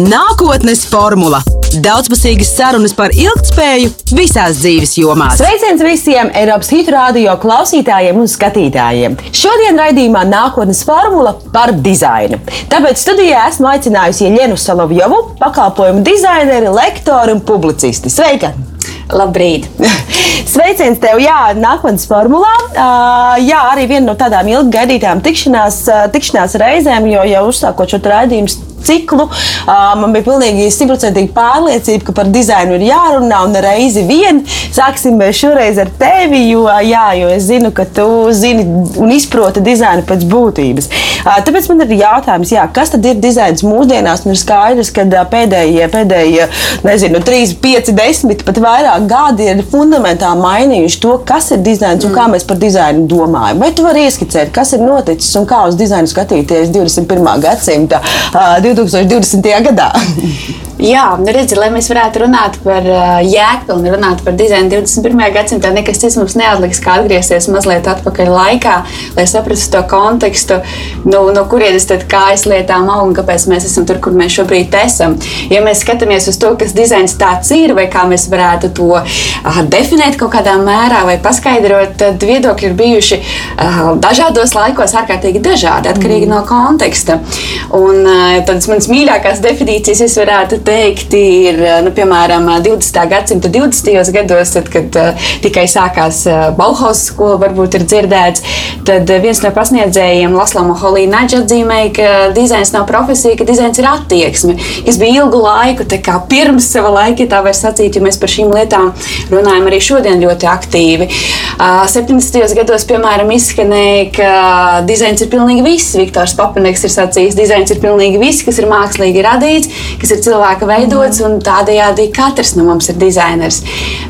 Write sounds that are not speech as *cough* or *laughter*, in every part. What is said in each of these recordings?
Nākotnes formula - daudzpusīgas sarunas par ilgspēju visās dzīves jomās. Sveiciens visiem Eiropas Hitu radio klausītājiem un skatītājiem! Šodien raidījumā nākotnes formula par dizainu. Tāpēc studijā esmu aicinājusi Ienu Solovjovu, pakalpojumu dizaineru, lektoru un publicisti. Sveika! Labrīt! *laughs* Sveiciens tev, jā, nākotnes formulā. Uh, jā, arī viena no tādām ilgi gaidītām tikšanās, uh, tikšanās reizēm, jo jau uzsākot šo raidījumu ciklu. Man bija pilnīgi simtprocentīga pārliecība, ka par dizainu ir jārunā un reizi vien. Sāksim šoreiz ar tevi, jo, jā, jo es zinu, ka tu zini un izproti dizainu pēc būtības. Tāpēc man ir jautājums, jā, kas tad ir dizains mūsdienās? Un ir skaidrs, ka pēdējie, pēdējie nezinu, 3, 5, 10, pat vairāk gadi ir fundamentāli mainījuši to, kas ir dizains un kā mēs par dizainu domājam. Vai tu vari ieskicēt, kas ir noticis un kā uz dizainu skatīties 21. gadsimta? Uh, 2020. gadā. Jā, nu redzi, lai mēs varētu runāt par uh, jēgpilnu, runāt par dizainu 21. gadsimtā, nekas cits mums neatliks, kā atgriezties mazliet atpakaļ laikā, lai saprastu to kontekstu, nu, no kurienes tad kājas lietām aug un kāpēc mēs esam tur, kur mēs šobrīd esam. Ja mēs skatāmies uz to, kas dizains tāds ir, vai kā mēs varētu to uh, definēt kaut kādā mērā vai paskaidrot, tad viedokļi ir bijuši uh, dažādos laikos ārkārtīgi dažādi, atkarīgi mm. no konteksta. Un, uh, tādas manas mīļākās definīcijas es varētu teikt, teikt, ir nu, piemēram 20. gadsimta 20. gados, tad, kad uh, tikai sākās uh, Bauhaus skola, varbūt ir dzirdēts, tad viens no pasniedzējiem, Laslama Holīna atzīmēja, ka dizains nav profesija, ka dizains ir attieksme, kas bija ilgu laiku, tā kā pirms sava laika, tā var sacīt, jo mēs par šīm lietām runājam arī šodien ļoti aktīvi. Uh, 70. gados, piemēram, izskanēja, ka dizains ir pilnīgi viss. Viktors Papaneks ir sacījis, dizains ir pilnīgi viss, kas ir mākslīgi radīts, kas ir cilvēka cilvēka veidots, un tādējādi katrs no mums ir dizainers.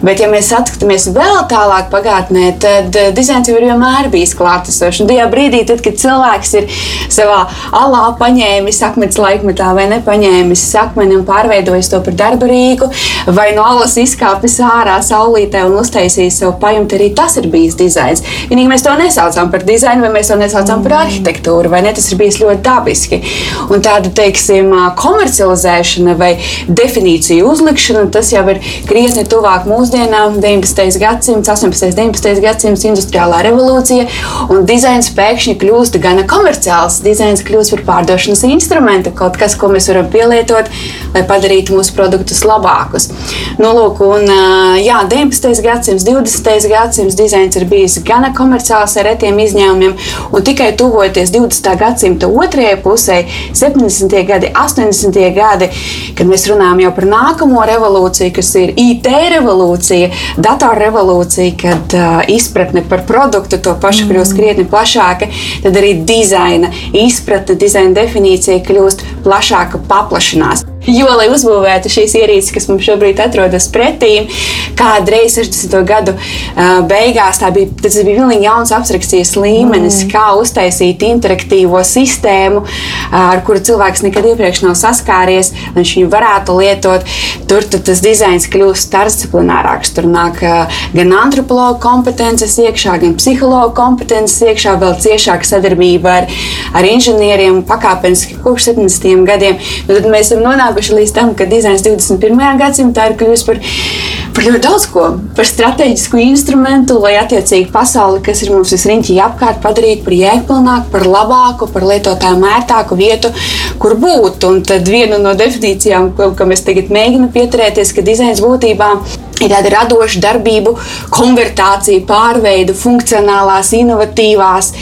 Bet, ja mēs skatāmies vēl tālāk pagātnē, tad eh, dizains jau ir vienmēr bijis klātesošs. Un tajā brīdī, tad, kad cilvēks ir savā alā paņēmis akmens laikmetā vai nepaņēmis akmeni un pārveidojis to par darba rīku, vai no alas izkāpis ārā saulītē un uztaisījis savu pajumti, arī tas ir bijis dizains. Vienīgi mēs to nesaucam par dizainu, vai mēs to nesaucam par arhitektūru, vai ne? Tas ir bijis ļoti dabiski. Un tāda, teiksim, komercializēšana vai definīciju uzlikšana, tas jau ir krietni tuvāk mūsdienām, 19. gadsimts, 18. un 19. gadsimts, industriālā revolūcija, un dizains pēkšņi kļūst gan komerciāls. Dizains kļūst par pārdošanas instrumentu, kaut kas, ko mēs varam pielietot, lai padarītu mūsu produktus labākus. Nu, lūk, un, jā, 19. gadsimts, 20. gadsimts dizains ir bijis gan komerciāls ar retiem izņēmumiem, un tikai tuvojoties 20. gadsimta otrajai pusē, 70. gadi, 80. gadi, kad mēs runājam jau par nākamo revolūciju, kas ir IT revolūcija, datorrevolūcija, kad uh, izpratne par produktu to pašu kļūst krietni plašāka, tad arī dizaina izpratne, dizaina definīcija kļūst plašāka, paplašinās. Jo, lai uzbūvētu šīs ierīces, kas mums šobrīd atrodas pretī, kādreiz 60. gadu beigās bija, tas bija pilnīgi jauns abstrakcijas līmenis, mm. kā uztaisīt interaktīvo sistēmu, ar kuru cilvēks nekad iepriekš nav saskāries, lai viņš viņu varētu lietot. Tur tas dizains kļūst starpdisciplinārāks. Tur nāk gan antropologa kompetences iekšā, gan psihologa kompetences iekšā, vēl ciešāka sadarbība ar, ar inženieriem pakāpeniski kopš 70. gadiem. Nu, tad mēs esam nonākuši nonākuši līdz tam, ka dizains 21. gadsimtā ir kļuvis par, par ļoti daudz ko, par strateģisku instrumentu, lai attiecīgi pasauli, kas ir mums visriņķī apkārt, padarītu par jēgpilnāku, par labāku, par lietotāju mērtāku vietu, kur būt. Un tad viena no definīcijām, ko, ko mēs tagad mēģinām pieturēties, ka dizains būtībā ir tāda radoša darbību, konvertācija, pārveidu, funkcionālās, inovatīvās,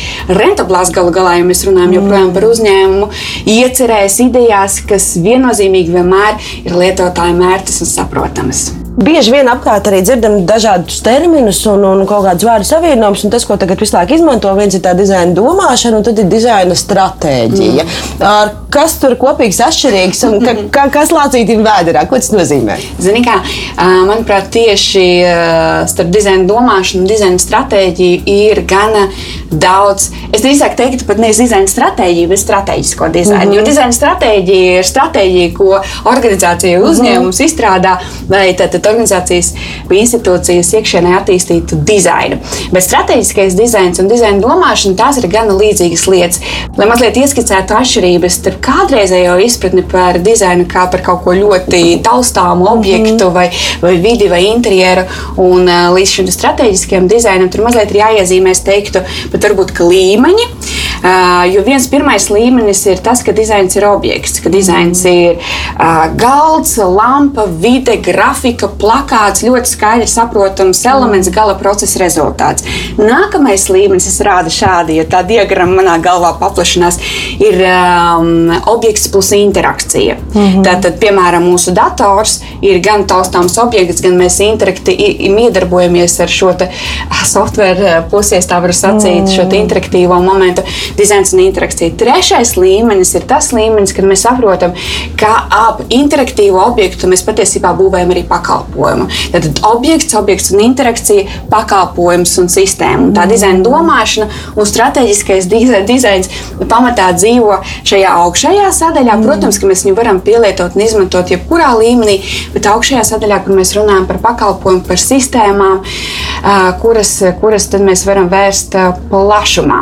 rentablās galu galā, ja mēs runājam joprojām par uzņēmumu, iecerēs, idejās, kas viennozīmīgi vienmēr ir lietotāju mērķis un saprotamas. Bieži vien apkārt arī dzirdam dažādus terminus un, un kaut kādus vārdu savienojumus. Tas, ko tagad visu laiku izmanto, viens ir tā dizaina domāšana, un tad ir dizaina stratēģija. Mm. Ar kas tur kopīgs atšķirīgs un ka, ka, kas lācītim vēderā? Ko tas nozīmē? Zini, kā, manuprāt, tieši starp dizaina domāšanu un dizaina stratēģiju ir gan daudz, es drīzāk teiktu, pat nevis dizaina stratēģiju, bet strateģisko dizainu. Mm -hmm. Jo dizaina stratēģija ir stratēģija, ko organizācija uzņēmums mm -hmm. izstrādā, lai tad, tad organizācijas vai institūcijas iekšienē attīstītu dizainu. Bet strateģiskais dizains un dizaina domāšana tās ir gana līdzīgas lietas. Lai mazliet ieskicētu atšķirības starp kādreizējo izpratni par dizainu kā par kaut ko ļoti taustāmu objektu mm -hmm. vai, vai vidi vai interjeru un uh, līdz šim strateģiskajam dizainam tur mazliet ir jāiezīmē, es teiktu, pat varbūt līmeņi. Uh, jo viens pirmais līmenis ir tas, ka dizains ir objekts, ka dizains ir uh, galds, lampa, vide, grafika, plakāts, ļoti skaidrs saprotams elements, gala procesa rezultāts. Nākamais līmenis, es rādu šādi, jo tā diagramma manā galvā paplašinās, ir um, objekts plus interakcija. Mm -hmm. Tātad, piemēram, mūsu dators ir gan taustāms objekts, gan mēs iedarbojamies ar šo software pusies, tā var sacīt, mm. šo interaktīvo momentu dizains un interakcija. Trešais līmenis ir tas līmenis, kad mēs saprotam, ka ap interaktīvu objektu mēs patiesībā būvējam arī pakalpojumu. Tad objekts, objekts un interakcija, pakalpojums un sistēma. Un tā dizaina domāšana un strateģiskais dizains pamatā dzīvo šajā augšējā sadaļā. Protams, ka mēs viņu varam pielietot un izmantot jebkurā līmenī, bet augšējā sadaļā, kur mēs runājam par pakalpojumu, par sistēmām, kuras, kuras mēs varam vērst plašumā.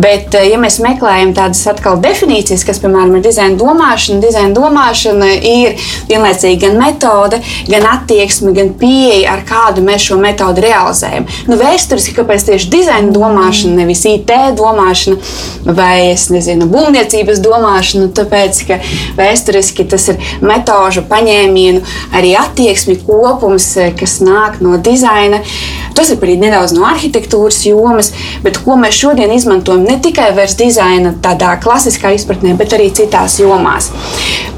Bet, ja mēs meklējam tādas atkal definīcijas, kas, piemēram, ir dizaina domāšana, dizaina domāšana ir vienlaicīgi gan metode, gan attieksme, gan pieeja, ar kādu mēs šo metodi realizējam. Nu, vēsturiski, kāpēc tieši dizaina domāšana, nevis IT domāšana vai, es nezinu, būvniecības domāšana, tāpēc, ka vēsturiski tas ir metožu paņēmienu, arī attieksmi kopums, kas nāk no dizaina. Tas ir arī nedaudz no arhitektūras jomas, bet ko mēs šodien izmantojam ne tikai vairs dizaina tādā klasiskā izpratnē, bet arī citās jomās.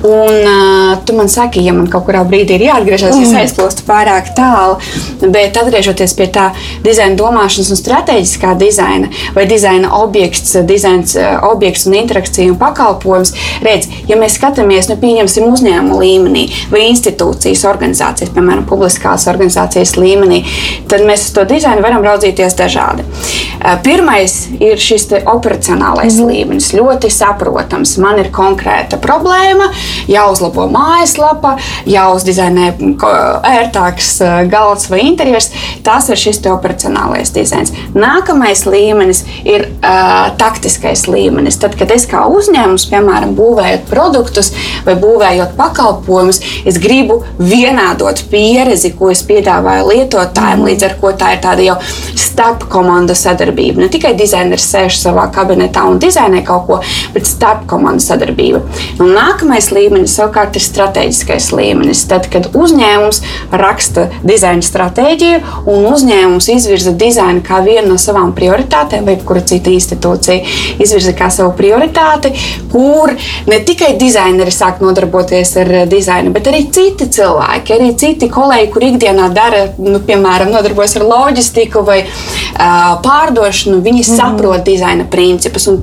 Un uh, tu man saki, ja man kaut kurā brīdī ir jāatgriežas, mm. es aizplūstu pārāk tālu, bet atgriežoties pie tā dizaina domāšanas un strateģiskā dizaina vai dizaina objekts, dizains, objekts un interakcija un pakalpojums, redz, ja mēs skatāmies, nu, pieņemsim uzņēmumu līmenī vai institūcijas, organizācijas, piemēram, publiskās organizācijas līmenī, tad mēs uz to dizainu varam raudzīties dažādi. Pirmais ir šis operacionālais mm. līmenis, ļoti saprotams. Man ir konkrēta problēma, jāuzlabo mājaslapa, jāuzdizainē ērtāks galds vai interjers. Tas ir šis operacionālais dizains. Nākamais līmenis ir uh, taktiskais līmenis. Tad, kad es kā uzņēmums, piemēram, būvējot produktus vai būvējot pakalpojumus, es gribu vienādot pieredzi, ko es piedāvāju lietotājiem, līdz ar ko tā ir tāda jau starp komandu sadarbība. Ne tikai dizainers sēž savā kabinetā un dizainē kaut ko, bet starp komandu sadarbība. Un nākamais līmenis savukārt ir strateģiskais līmenis. Tad, kad uzņēmums raksta dizaina stratēģiju un uzņēmums izvirza dizainu kā vienu no savām prioritātēm, vai kura cita institūcija izvirza kā savu prioritāti, kur ne tikai dizaineri sāk nodarboties ar dizainu, bet arī citi cilvēki, arī citi kolēģi, kur ikdienā dara, nu, piemēram, nodarbojas ar loģistiku vai uh, pārdošanu, viņi mm. saprot dizaina principus.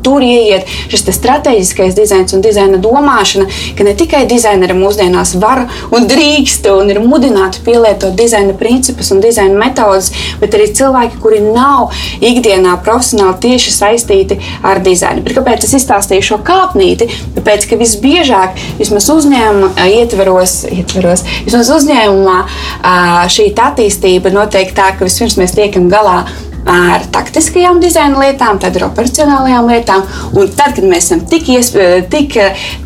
Tur ieiet šis strateģiskais dizains un dizaina domāšana, ka ne tikai dizaineri mūsdienās var un drīkst un ir mudināti pielietot dizaina principus un dizaina metodas, bet arī cilvēki, kuri nav ikdienā profesionāli tieši saistīti ar dizainu. Bet kāpēc es izstāstīju šo kāpnīti? Tāpēc, ka visbiežāk, vismaz uzņēmuma ietveros, ietveros vismaz uzņēmumā šī attīstība notiek tā, ka vispirms mēs tiekam galā ar taktiskajām dizaina lietām, tad ar operacionālajām lietām. Un tad, kad mēs esam tik, iespē, tik,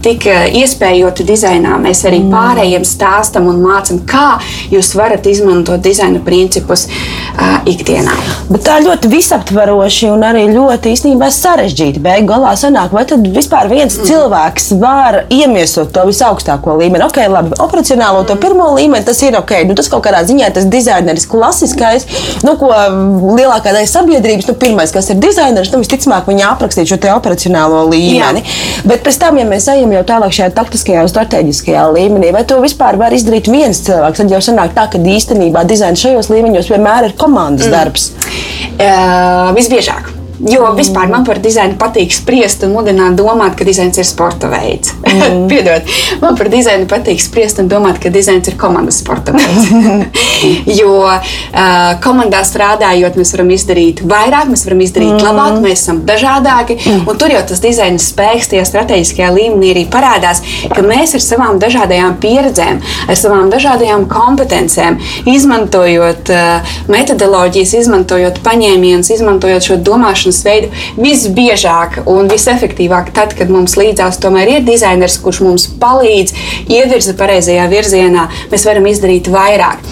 tik iespējoti dizainā, mēs arī mm. pārējiem stāstam un mācām, kā jūs varat izmantot dizaina principus uh, ikdienā. Bet tā ļoti visaptvaroši un arī ļoti īstenībā sarežģīti. Beigu galā sanāk, vai tad vispār viens mm. cilvēks var iemiesot to visaugstāko līmeni. Ok, labi, operacionālo to pirmo līmeni tas ir ok. Nu, tas kaut kādā ziņā tas dizaineris klasiskais, nu, ko lielākā daļai sabiedrības, nu, pirmais, kas ir dizainers, nu, visticamāk, viņi aprakstīs šo operacionālo līmeni. Jā. Bet pēc tam, ja mēs ejam jau tālāk šajā taktiskajā un strateģiskajā līmenī, vai to vispār var izdarīt viens cilvēks, tad jau sanāk tā, ka īstenībā dizains šajos līmeņos vienmēr ir komandas mm. darbs. Uh, visbiežāk. Jo mm. vispār man par dizainu patīk spriest un mudināt domāt, ka dizains ir sporta veids. Mm. *laughs* Piedod, man par dizainu patīk spriest un domāt, ka dizains ir komandas sporta veids. *laughs* jo uh, komandā strādājot, mēs varam izdarīt vairāk, mēs varam izdarīt mm. labāk, mēs esam dažādāki. Mm. Un tur jau tas dizaina spēks, tajā strateģiskajā līmenī arī parādās, ka mēs ar savām dažādajām pieredzēm, ar savām dažādajām kompetencēm, izmantojot uh, metodoloģijas, izmantojot paņēmienus, izmantojot šo domāšanas veidu, visbiežāk un visefektīvāk tad, kad mums līdzās tomēr ir dizainers, kurš mums palīdz, ievirza pareizajā virzienā, mēs varam izdarīt vairāk.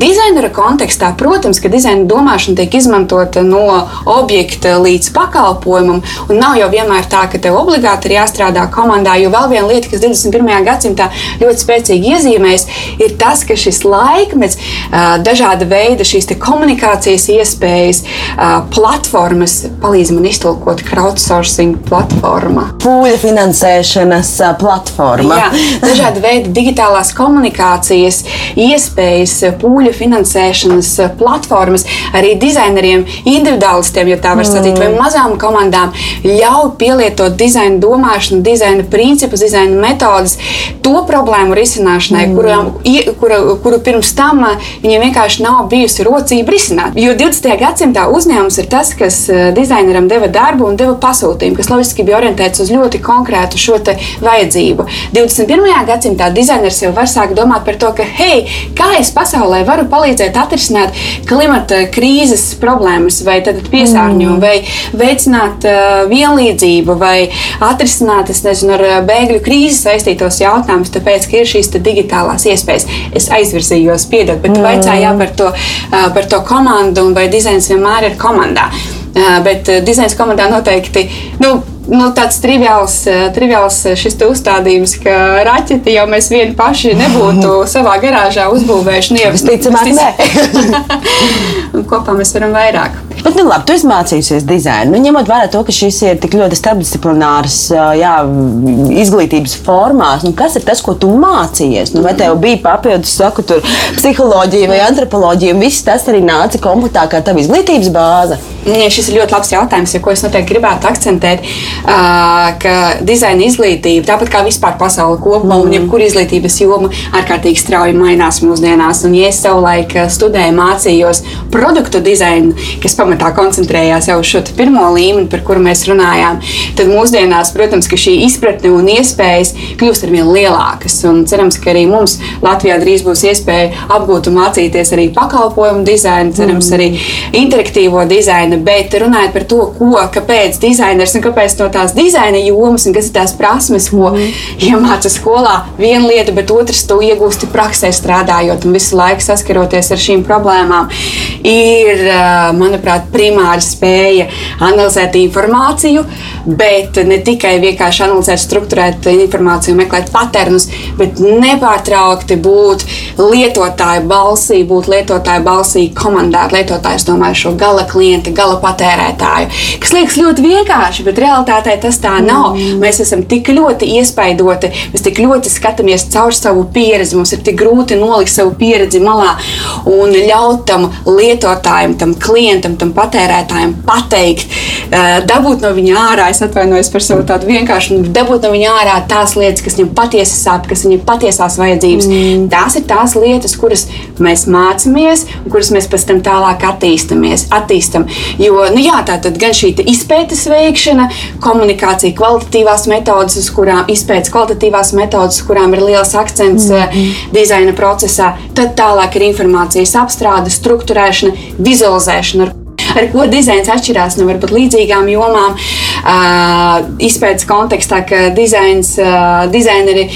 Dizainera kontekstā, protams, ka dizaina domāšana tiek izmantota no objekta līdz pakalpojumam, un nav jau vienmēr tā, ka tev obligāti ir jāstrādā komandā, jo vēl viena lieta, kas 21. gadsimtā ļoti spēcīgi iezīmējas, ir tas, ka šis laikmets, dažāda veida šīs komunikācijas iespējas, platformas palīdz man iztulkot crowdsourcing platforma. Pūļa finansēšanas platforma. Jā, dažāda veida digitālās komunikācijas iespējas, pūļu finansēšanas platformas arī dizaineriem, individuālistiem, ja tā var sacīt, mm. vai mazām komandām ļauj pielietot dizaina domāšanu, dizaina principus, dizaina metodas to problēmu risināšanai, mm. kurām, kura, kuru pirms tam viņiem vienkārši nav bijusi rocība risināt. Jo 20. gadsimtā uzņēmums ir tas, kas dizaineram deva darbu un deva pasūtījumu, kas loģiski bija orientēts uz ļoti konkrētu šo vajadzību. 21. gadsimtā dizainers jau var sākt domāt par to, ka, hei, kā es pasaulē varu palīdzēt atrisināt klimata krīzes problēmas, vai piesārņojumu, mm. vai veicināt uh, vienlīdzību, vai atrisināt nezinu, ar bēgļu krīzi saistītos jautājumus, tāpēc, ka ir šīs digitālās iespējas. Es aizvirzījos, piedod, bet mm. vaicājāt par to, uh, par to komandu, un vai dizains vienmēr ir komandā. Uh, bet uh, dizains komandā noteikti. Nu, nu, tāds triviāls, triviāls šis uzstādījums, ka raķeti jau mēs vieni paši nebūtu *laughs* savā garāžā uzbūvējuši. Nu, Visticamāk, nē. *laughs* kopā mēs varam vairāk. Bet, nu, labi, tu esi mācījusies dizainu. Nu, ņemot vērā to, ka šis ir tik ļoti starpdisciplinārs jā, izglītības formās, nu, kas ir tas, ko tu mācījies? Nu, vai tev bija papildus, saku, tur, psiholoģija vai antropoloģija, viss tas arī nāca komplektā kā tava izglītības bāze? Ja šis ir ļoti labs jautājums, ja ko es noteikti gribētu akcentēt, ka dizaina izglītība, tāpat kā vispār pasaule kopumā, mm. un jebkura izglītības joma ārkārtīgi strauji mainās mūsdienās. Un, ja es savulaik studēju, mācījos produktu dizainu, kas pamatā koncentrējās jau uz šo pirmo līmeni, par kuru mēs runājām, tad mūsdienās, protams, šī izpratne un iespējas kļūst ar vien lielākas. Un cerams, ka arī mums Latvijā drīz būs iespēja apgūt un mācīties arī pakalpojumu dizainu, cerams, mm. arī interaktīvo dizainu bet runājot par to, ko, kāpēc dizainers un kāpēc no tās dizaina jomas un kas ir tās prasmes, ko mm. iemāca skolā, viena lieta, bet otrs to iegūsti praksē strādājot un visu laiku saskaroties ar šīm problēmām, ir, manuprāt, primāra spēja analizēt informāciju, bet ne tikai vienkārši analizēt, struktūrēt informāciju, meklēt paternus, bet nepārtraukti būt lietotāju balsī, būt lietotāju balsī, komandēt lietotājus, domāju, šo gala klienta, gala patērētāju. Kas liekas ļoti vienkārši, bet realitātē tas tā nav. Mēs esam tik ļoti iespaidoti, mēs tik ļoti skatāmies caur savu pieredzi. Mums ir tik grūti nolikt savu pieredzi malā un ļaut tam lietotājam, tam klientam, tam patērētājam pateikt, eh, dabūt no viņa ārā. Es atvainojos par savu tādu vienkāršu, dabūt no viņa ārā tās lietas, kas viņam patiesi sāp, kas viņam patiesās vajadzības. Mm. Tās ir tās lietas, kuras mēs mācāmies un kuras mēs pēc tam tālāk attīstamies, attīstam. Jo nu jā, tā tad gan šī izpētes veikšana, komunikācija, kvalitatīvās metodas, uz kurām izpētes kvalitatīvās metodas, uz kurām ir liels akcents mm -hmm. dizaina procesā, tad tālāk ir informācijas apstrāde, struktūrēšana, vizualizēšana ar ko dizains atšķirās no varbūt līdzīgām jomām. Uh, izpētes kontekstā, ka dizains, uh, dizaineri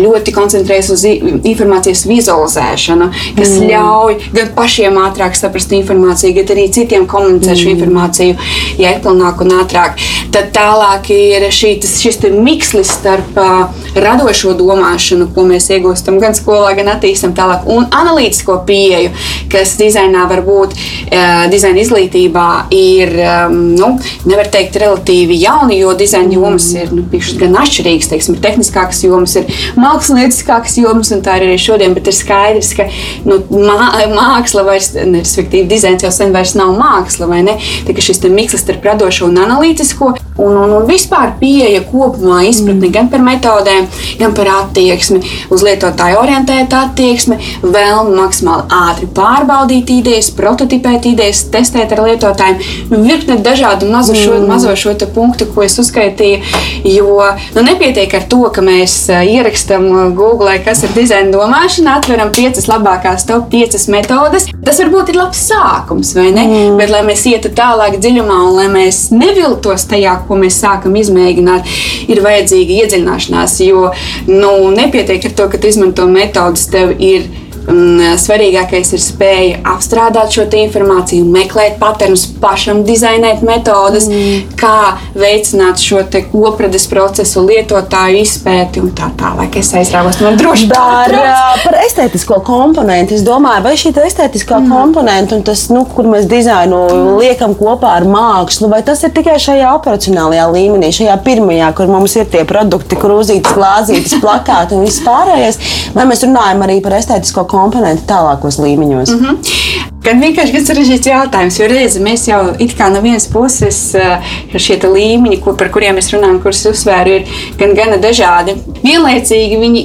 ļoti koncentrējas uz informācijas vizualizēšanu, kas mm. ļauj gan pašiem ātrāk saprast informāciju, gan arī citiem komunicēt mm. šo informāciju, ja ir planāk un ātrāk. Tad tālāk ir šī, tas, šis mikslis starp uh, radošo domāšanu, ko mēs iegūstam gan skolā, gan attīstam tālāk, un analītisko pieeju, kas dizainā var būt uh, dizaina izglītība izglītībā ir, um, nu, nevar teikt, relatīvi jauni, jo dizaina jomas ir nu, gan atšķirīgas. Teiksim, ir tehniskākas jomas, ir mākslinieckākas jomas, un tā ir arī šodien. Bet ir skaidrs, ka nu, mā, māksla vairs, respektīvi, dizains jau sen vairs nav māksla, vai ne? Tā, šis mikslis starp radošo un analītisko un, un, un vispār pieeja kopumā izpratni mm. gan par metodēm, gan par attieksmi, uz lietotāju orientētu attieksmi, vēlmu maksimāli ātri pārbaudīt idejas, prototipēt idejas, testēt ar lietotājiem. Virkne dažādu mazo šo, mm. mazo šo punktu, ko es uzskaitīju. Jo nu, nepietiek ar to, ka mēs ierakstām Google, kas ir dizaina domāšana, atveram piecas labākās top piecas metodes. Tas varbūt ir labs sākums, vai ne? Mm. Bet, lai mēs ietu tālāk dziļumā un lai mēs neviltos tajā, ko mēs sākam izmēģināt, ir vajadzīga iedziļināšanās. Jo nu, nepietiek ar to, ka tu izmanto metodas, tev ir eh, svarīgākais ir spēja apstrādāt šo informāciju, meklēt patērnus, pašam dizainēt metodes, mm. kā veicināt šo koprades procesu, lietotāju izpēti un tā tālāk. Es aizrāvos no droši par, eh, par estētisko komponentu. Es domāju, vai šī estētiskā mm. komponenta un tas, nu, kur mēs dizainu mm. liekam kopā ar mākslu, vai tas ir tikai šajā operacionālajā līmenī, šajā pirmajā, kur mums ir tie produkti, krūzītes, glāzītes, plakāti un viss pārējais, vai mēs runājam arī par estētisko komponentu komponenti tālākos līmeņos? Mm -hmm. Gan vienkārši gan sarežģīts jautājums, jo reizē mēs jau it kā no vienas puses eh, šie līmeņi, kur, par kuriem mēs runājam, kurus uzsvēru, ir gan gana dažādi. Vienlaicīgi viņi,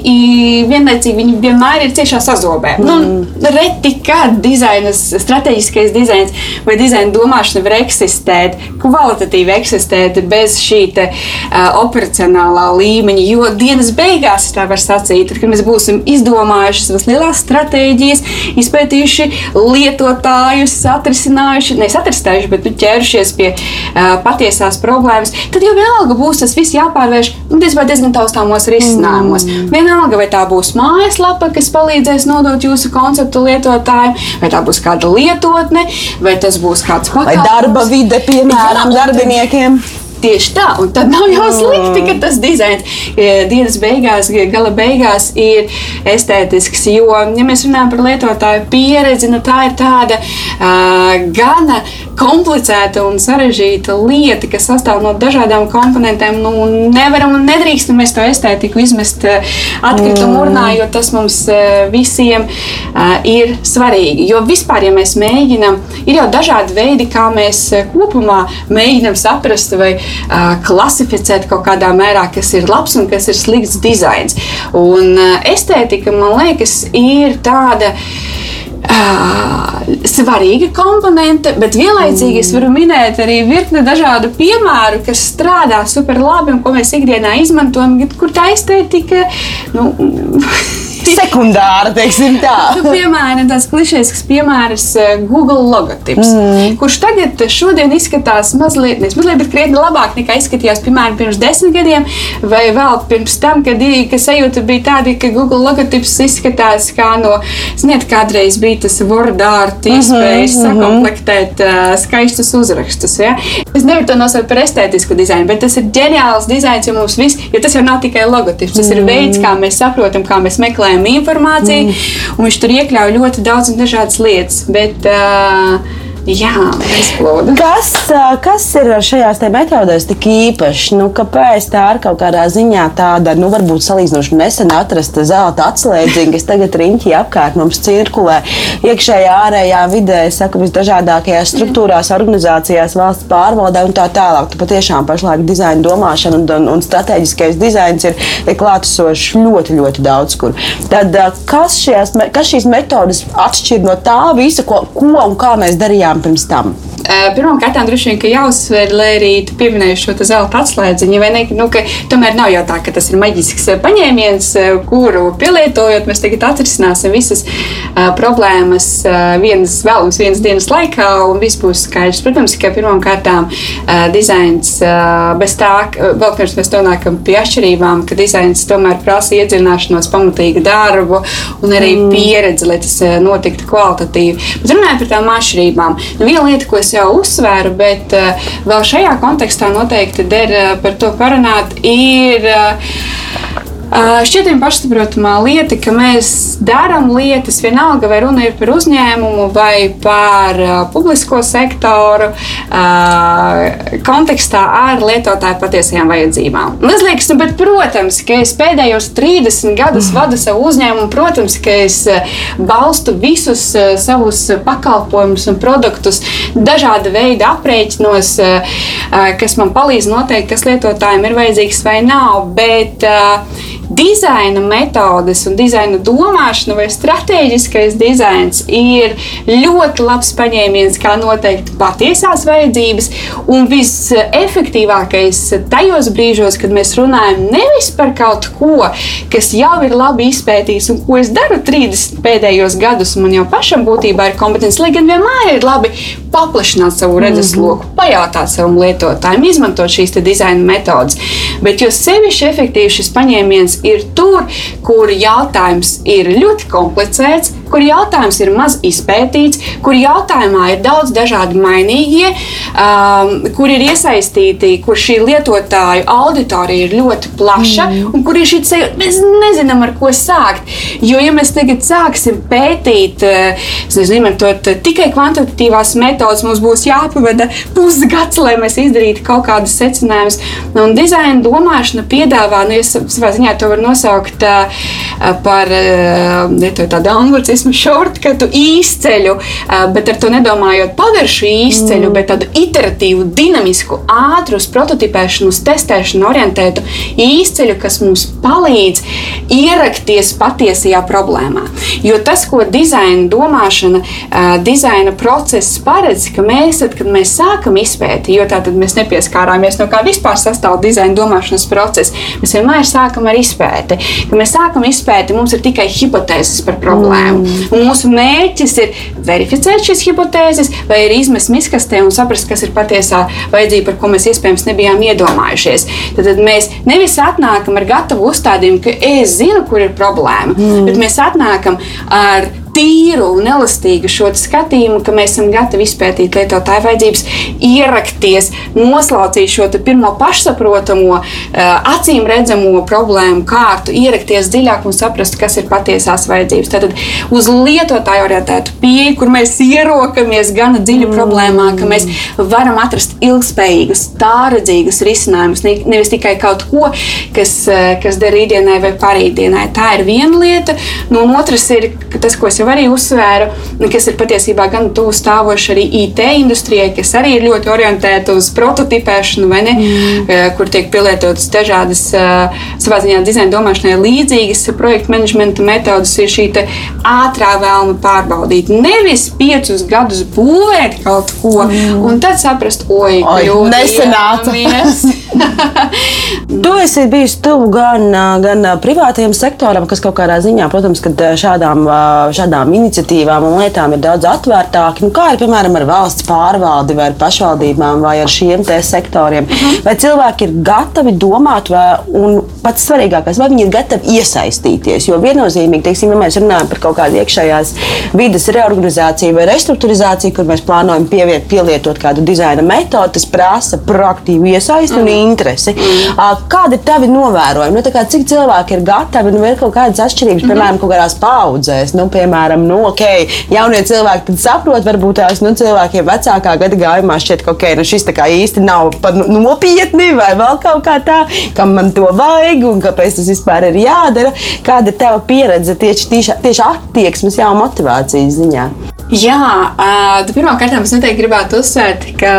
vienlaicīgi viņi vienmēr ir ciešā sazobē. Mm. Nu, reti, kad dizainas, strateģiskais dizains vai dizaina domāšana var eksistēt, kvalitatīvi eksistēt bez šī te, uh, operacionālā līmeņa. Jo dienas beigās, tā var sacīt, kad mēs būsim izdomājuši savas lielās stratēģijas, izpētījuši lietot lietotājus atrisinājuši, nevis atrisinājuši, bet nu, ķērušies pie uh, patiesās problēmas, tad jau vienalga būs tas viss jāpārvērš nu, diezgan taustāmos risinājumos. Mm. Vienalga, vai tā būs mājaslapa, kas palīdzēs nodot jūsu konceptu lietotājiem, vai tā būs kāda lietotne, vai tas būs kāds pakalpojums. Vai darba vide, piemēram, darbiniekiem. Tieši tā, un tad nav jau slikti, ka tas dizains e, dienas beigās, gala beigās ir estētisks. Jo, ja mēs runājam par lietotāju pieredzi, nu tā ir tāda uh, gana komplicēta un sarežģīta lieta, kas sastāv no dažādām komponentēm. Nu, nevaram un nedrīkstam mēs to estētiku izmest atkritumu mm. urnā, jo tas mums visiem uh, ir svarīgi. Jo vispār, ja mēs mēģinām, ir jau dažādi veidi, kā mēs kopumā mēģinām saprast vai klasificēt kaut kādā mērā, kas ir labs un kas ir slikts dizains. Un estētika, man liekas, ir tāda. Uh, svarīga komponente, bet vienlaicīgi es varu minēt arī virkni dažādu piemēru, kas strādā super labi un ko mēs ikdienā izmantojam, kur tā estētika. Nu, *laughs* *laughs* sekundāra, teiksim tā. *laughs* Nu, piemēram, tāds klišejisks piemērs eh, Google logotips, mm. kurš tagad eh, šodien izskatās mazliet, nevis mazliet, bet krietni labāk nekā izskatījās, piemēram, pirms desmit gadiem, vai vēl pirms tam, kad, kad sajūta bija tāda, ka Google logotips izskatās kā no, ziniet, kādreiz bija tas WordArt mhm, iespējas mm -hmm. sakomplektēt uh, skaistus uzrakstus. Ja? Es nevaru to nosaukt par estētisku dizainu, bet tas ir ģeniāls dizains, jo mums viss, jo tas jau nav tikai logotips, tas mm. ir veids, kā mēs saprotam, kā mēs meklējam meklējam informāciju, mm. un viņš tur iekļauj ļoti daudz un dažādas lietas. Bet, uh, Jā, izplūda. Kas, kas ir šajās metodēs tik īpašs? Nu, kāpēc tā ir kaut kādā ziņā tāda, nu, varbūt salīdzinoši nesen atrasta zelta atslēdziņa, kas tagad riņķī apkārt mums cirkulē iekšējā, ārējā vidē, saku, visdažādākajās struktūrās, organizācijās, valsts pārvaldē un tā tālāk. Tu patiešām pašlaik dizaina domāšana un, un, un strateģiskais dizains ir, ir klātesošs ļoti, ļoti daudz kur. Tad kas, šajās, kas šīs metodas atšķir no tā visa, ko, ko un kā mēs darījām? Bijām pirms tam? Pirmkārt, droši vien, ka jāuzsver, lai arī pieminēju šo zelta atslēdziņu, vai ne? Nu, ka tomēr nav jau tā, ka tas ir maģisks paņēmiens, kuru pielietojot, mēs tagad atrisināsim visas problēmas vienas vēlams, vienas dienas laikā, un viss būs skaidrs. Protams, ka pirmkārt, dizains bez tā, vēl pirms mēs nonākam pie atšķirībām, ka dizains tomēr prasa iedziļināšanos, pamatīgu darbu un arī mm. pieredzi, lai tas notiktu kvalitatīvi. Bet runājot par tām atšķirībām, nu, viena lieta, ko es jau uzsvēru, bet uh, vēl šajā kontekstā noteikti der uh, par to parunāt, ir. Uh, Šķietami pašsaprotamā lieta, ka mēs darām lietas, vienalga vai runa ir par uzņēmumu vai par publisko sektoru, kontekstā ar lietotāju patiesajām vajadzībām. Man liekas, nu, bet, protams, ka es pēdējos 30 gadus mm. vadu savu uzņēmumu, protams, ka es balstu visus savus pakalpojumus un produktus dažāda veida aprēķinos, kas man palīdz noteikt, kas lietotājiem ir vajadzīgs vai nav. Bet, dizaina metodes un dizaina domāšana vai strateģiskais dizains ir ļoti labs paņēmiens, kā noteikt patiesās vajadzības. Un visefektīvākais tajos brīžos, kad mēs runājam nevis par kaut ko, kas jau ir labi izpētīts un ko es daru 30 pēdējos gadus, man jau pašam būtībā ir kompetence, lai gan vienmēr ir labi paplašināt savu redzesloku, mm -hmm. pajautāt savam lietotājam, izmantot šīs dizaina metodes. Bet jo sevišķi efektīvi šis paņēmiens ir tur, kur jautājums ir ļoti komplicēts, kur jautājums ir maz izpētīts, kur jautājumā ir daudz dažādi mainīgie, um, kur ir iesaistīti, kur šī lietotāju auditorija ir ļoti plaša mm. un kur ir šī ceļa, mēs nezinām, ar ko sākt. Jo, ja mēs tagad sāksim pētīt, uh, nezinu, to tikai kvantitatīvās metodas, mums būs jāpavada pusgads, lai mēs izdarītu kaut kādus secinājumus. Un dizaina domāšana piedāvā, nu, es savā ziņā to varu nosaukt uh, par uh, tādu angļu esmu šortkatu īsceļu, bet ar to nedomājot paviršu īsceļu, mm. bet tādu iteratīvu, dinamisku, ātru, uz prototipēšanu, testēšanu orientētu īsceļu, kas mums palīdz ierakties patiesajā problēmā. Jo tas, ko dizaina domāšana, dizaina process paredz, ka mēs, tad, kad mēs sākam izpēti, jo tā tad mēs nepieskārāmies no kā vispār sastāv dizaina domāšanas process, mēs vienmēr sākam ar izpēti. Kad mēs sākam izpēti, mums ir tikai hipotēzes par problēmu. Mm. Mūsu mērķis ir verificēt šīs hipotēzes, vai arī izmest miskastē un saprast, kas ir patiesā vajadzība, par ko mēs iespējams nebijām iedomājušies. Tad, tad mēs nevis atnākam ar gatavu uzstādījumu, ka es zinu, kur ir problēma, mm. bet mēs atnākam ar tīru un elastīgu šo skatījumu, ka mēs esam gatavi izpētīt lietotāju vajadzības, ierakties, noslaucīt šo pirmo pašsaprotamo, eh, acīm redzamo problēmu kārtu, ierakties dziļāk un saprast, kas ir patiesās vajadzības. Tad uz lietotāju orientētu pieeju, kur mēs ierokamies gana dziļi mm. problēmā, ka mēs varam atrast ilgspējīgus, tāredzīgus risinājumus, nevis tikai kaut ko, kas, eh, kas der rītdienai vai parītdienai. Tā ir viena lieta, nu, un otrs ir tas, ko es jau arī uzsvēru, kas ir patiesībā gan tuvu stāvoši arī IT industrijai, kas arī ir ļoti orientēta uz prototipēšanu, ne, mm. Eh, kur tiek pielietotas dažādas eh, savā ziņā dizaina domāšanai līdzīgas projektu menedžmenta metodas, ir šī ātrā vēlme pārbaudīt. Nevis piecus gadus būvēt kaut ko mm. un tad saprast, oi, oi nesenāca. *laughs* tu esi bijis tuvu gan, gan privātajam sektoram, kas kaut kādā ziņā, protams, kad šādām, šādām šādām iniciatīvām un lietām ir daudz atvērtāki. Nu, kā ir piemēram ar valsts pārvaldi vai ar pašvaldībām vai ar šiem sektoriem? Uh mhm. -huh. Vai cilvēki ir gatavi domāt, vai, un pats svarīgākais, vai viņi ir gatavi iesaistīties? Jo viennozīmīgi, teiksim, ja mēs runājam par kaut kādu iekšējās vidas reorganizāciju vai restruktūrizāciju, kur mēs plānojam pieviet, pielietot kādu dizaina metodi, tas prasa proaktīvu iesaisti -huh. un mhm. interesi. -huh. Kādi ir tavi novērojumi? Nu, kā, cik cilvēki ir gatavi? Nu, ir kaut kādas atšķirības, -huh. piemēram, kaut kādās paudzēs. Nu, piemēram, piemēram, nu, okay, jaunie cilvēki saprot, varbūt tās nu, cilvēkiem vecākā gada gājumā šķiet, ka okay, nu, šis īsti nav pat nu, nopietni vai vēl kaut kā tā, kam man to vajag un kāpēc tas vispār ir jādara. Kāda ir tava pieredze tieši, tieši, tieši attieksmes, jau motivācijas ziņā? Jā, uh, pirmkārt, es noteikti gribētu uzsvērt, ka,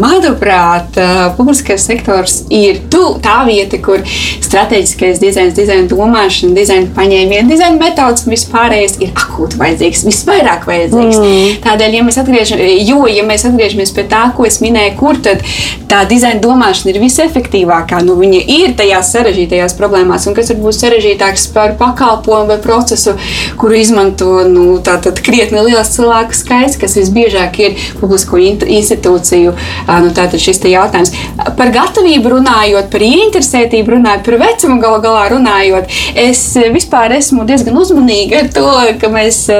manuprāt, uh, publiskais sektors ir tu, tā vieta, kur strateģiskais dizains, dizaina domāšana, dizaina paņēmieni, dizaina metodas un vispārējais ir akūti vajadzīgs, visvairāk vajadzīgs. Mm. Tādēļ, ja mēs, jo, ja mēs atgriežamies pie tā, ko es minēju, kur tad tā dizaina domāšana ir visefektīvākā, nu, viņa ir tajās sarežģītajās problēmās, un kas varbūt sarežģītāks par pakalpojumu vai procesu, kuru izmanto nu, krietni liels cilvēku skaits, kas visbiežāk ir publisko institūciju. Nu, tātad šis jautājums par gatavību runājot, par ieinteresētību runājot, par vecumu galu galā runājot. Es vispār esmu diezgan uzmanīga ar to, ka mēs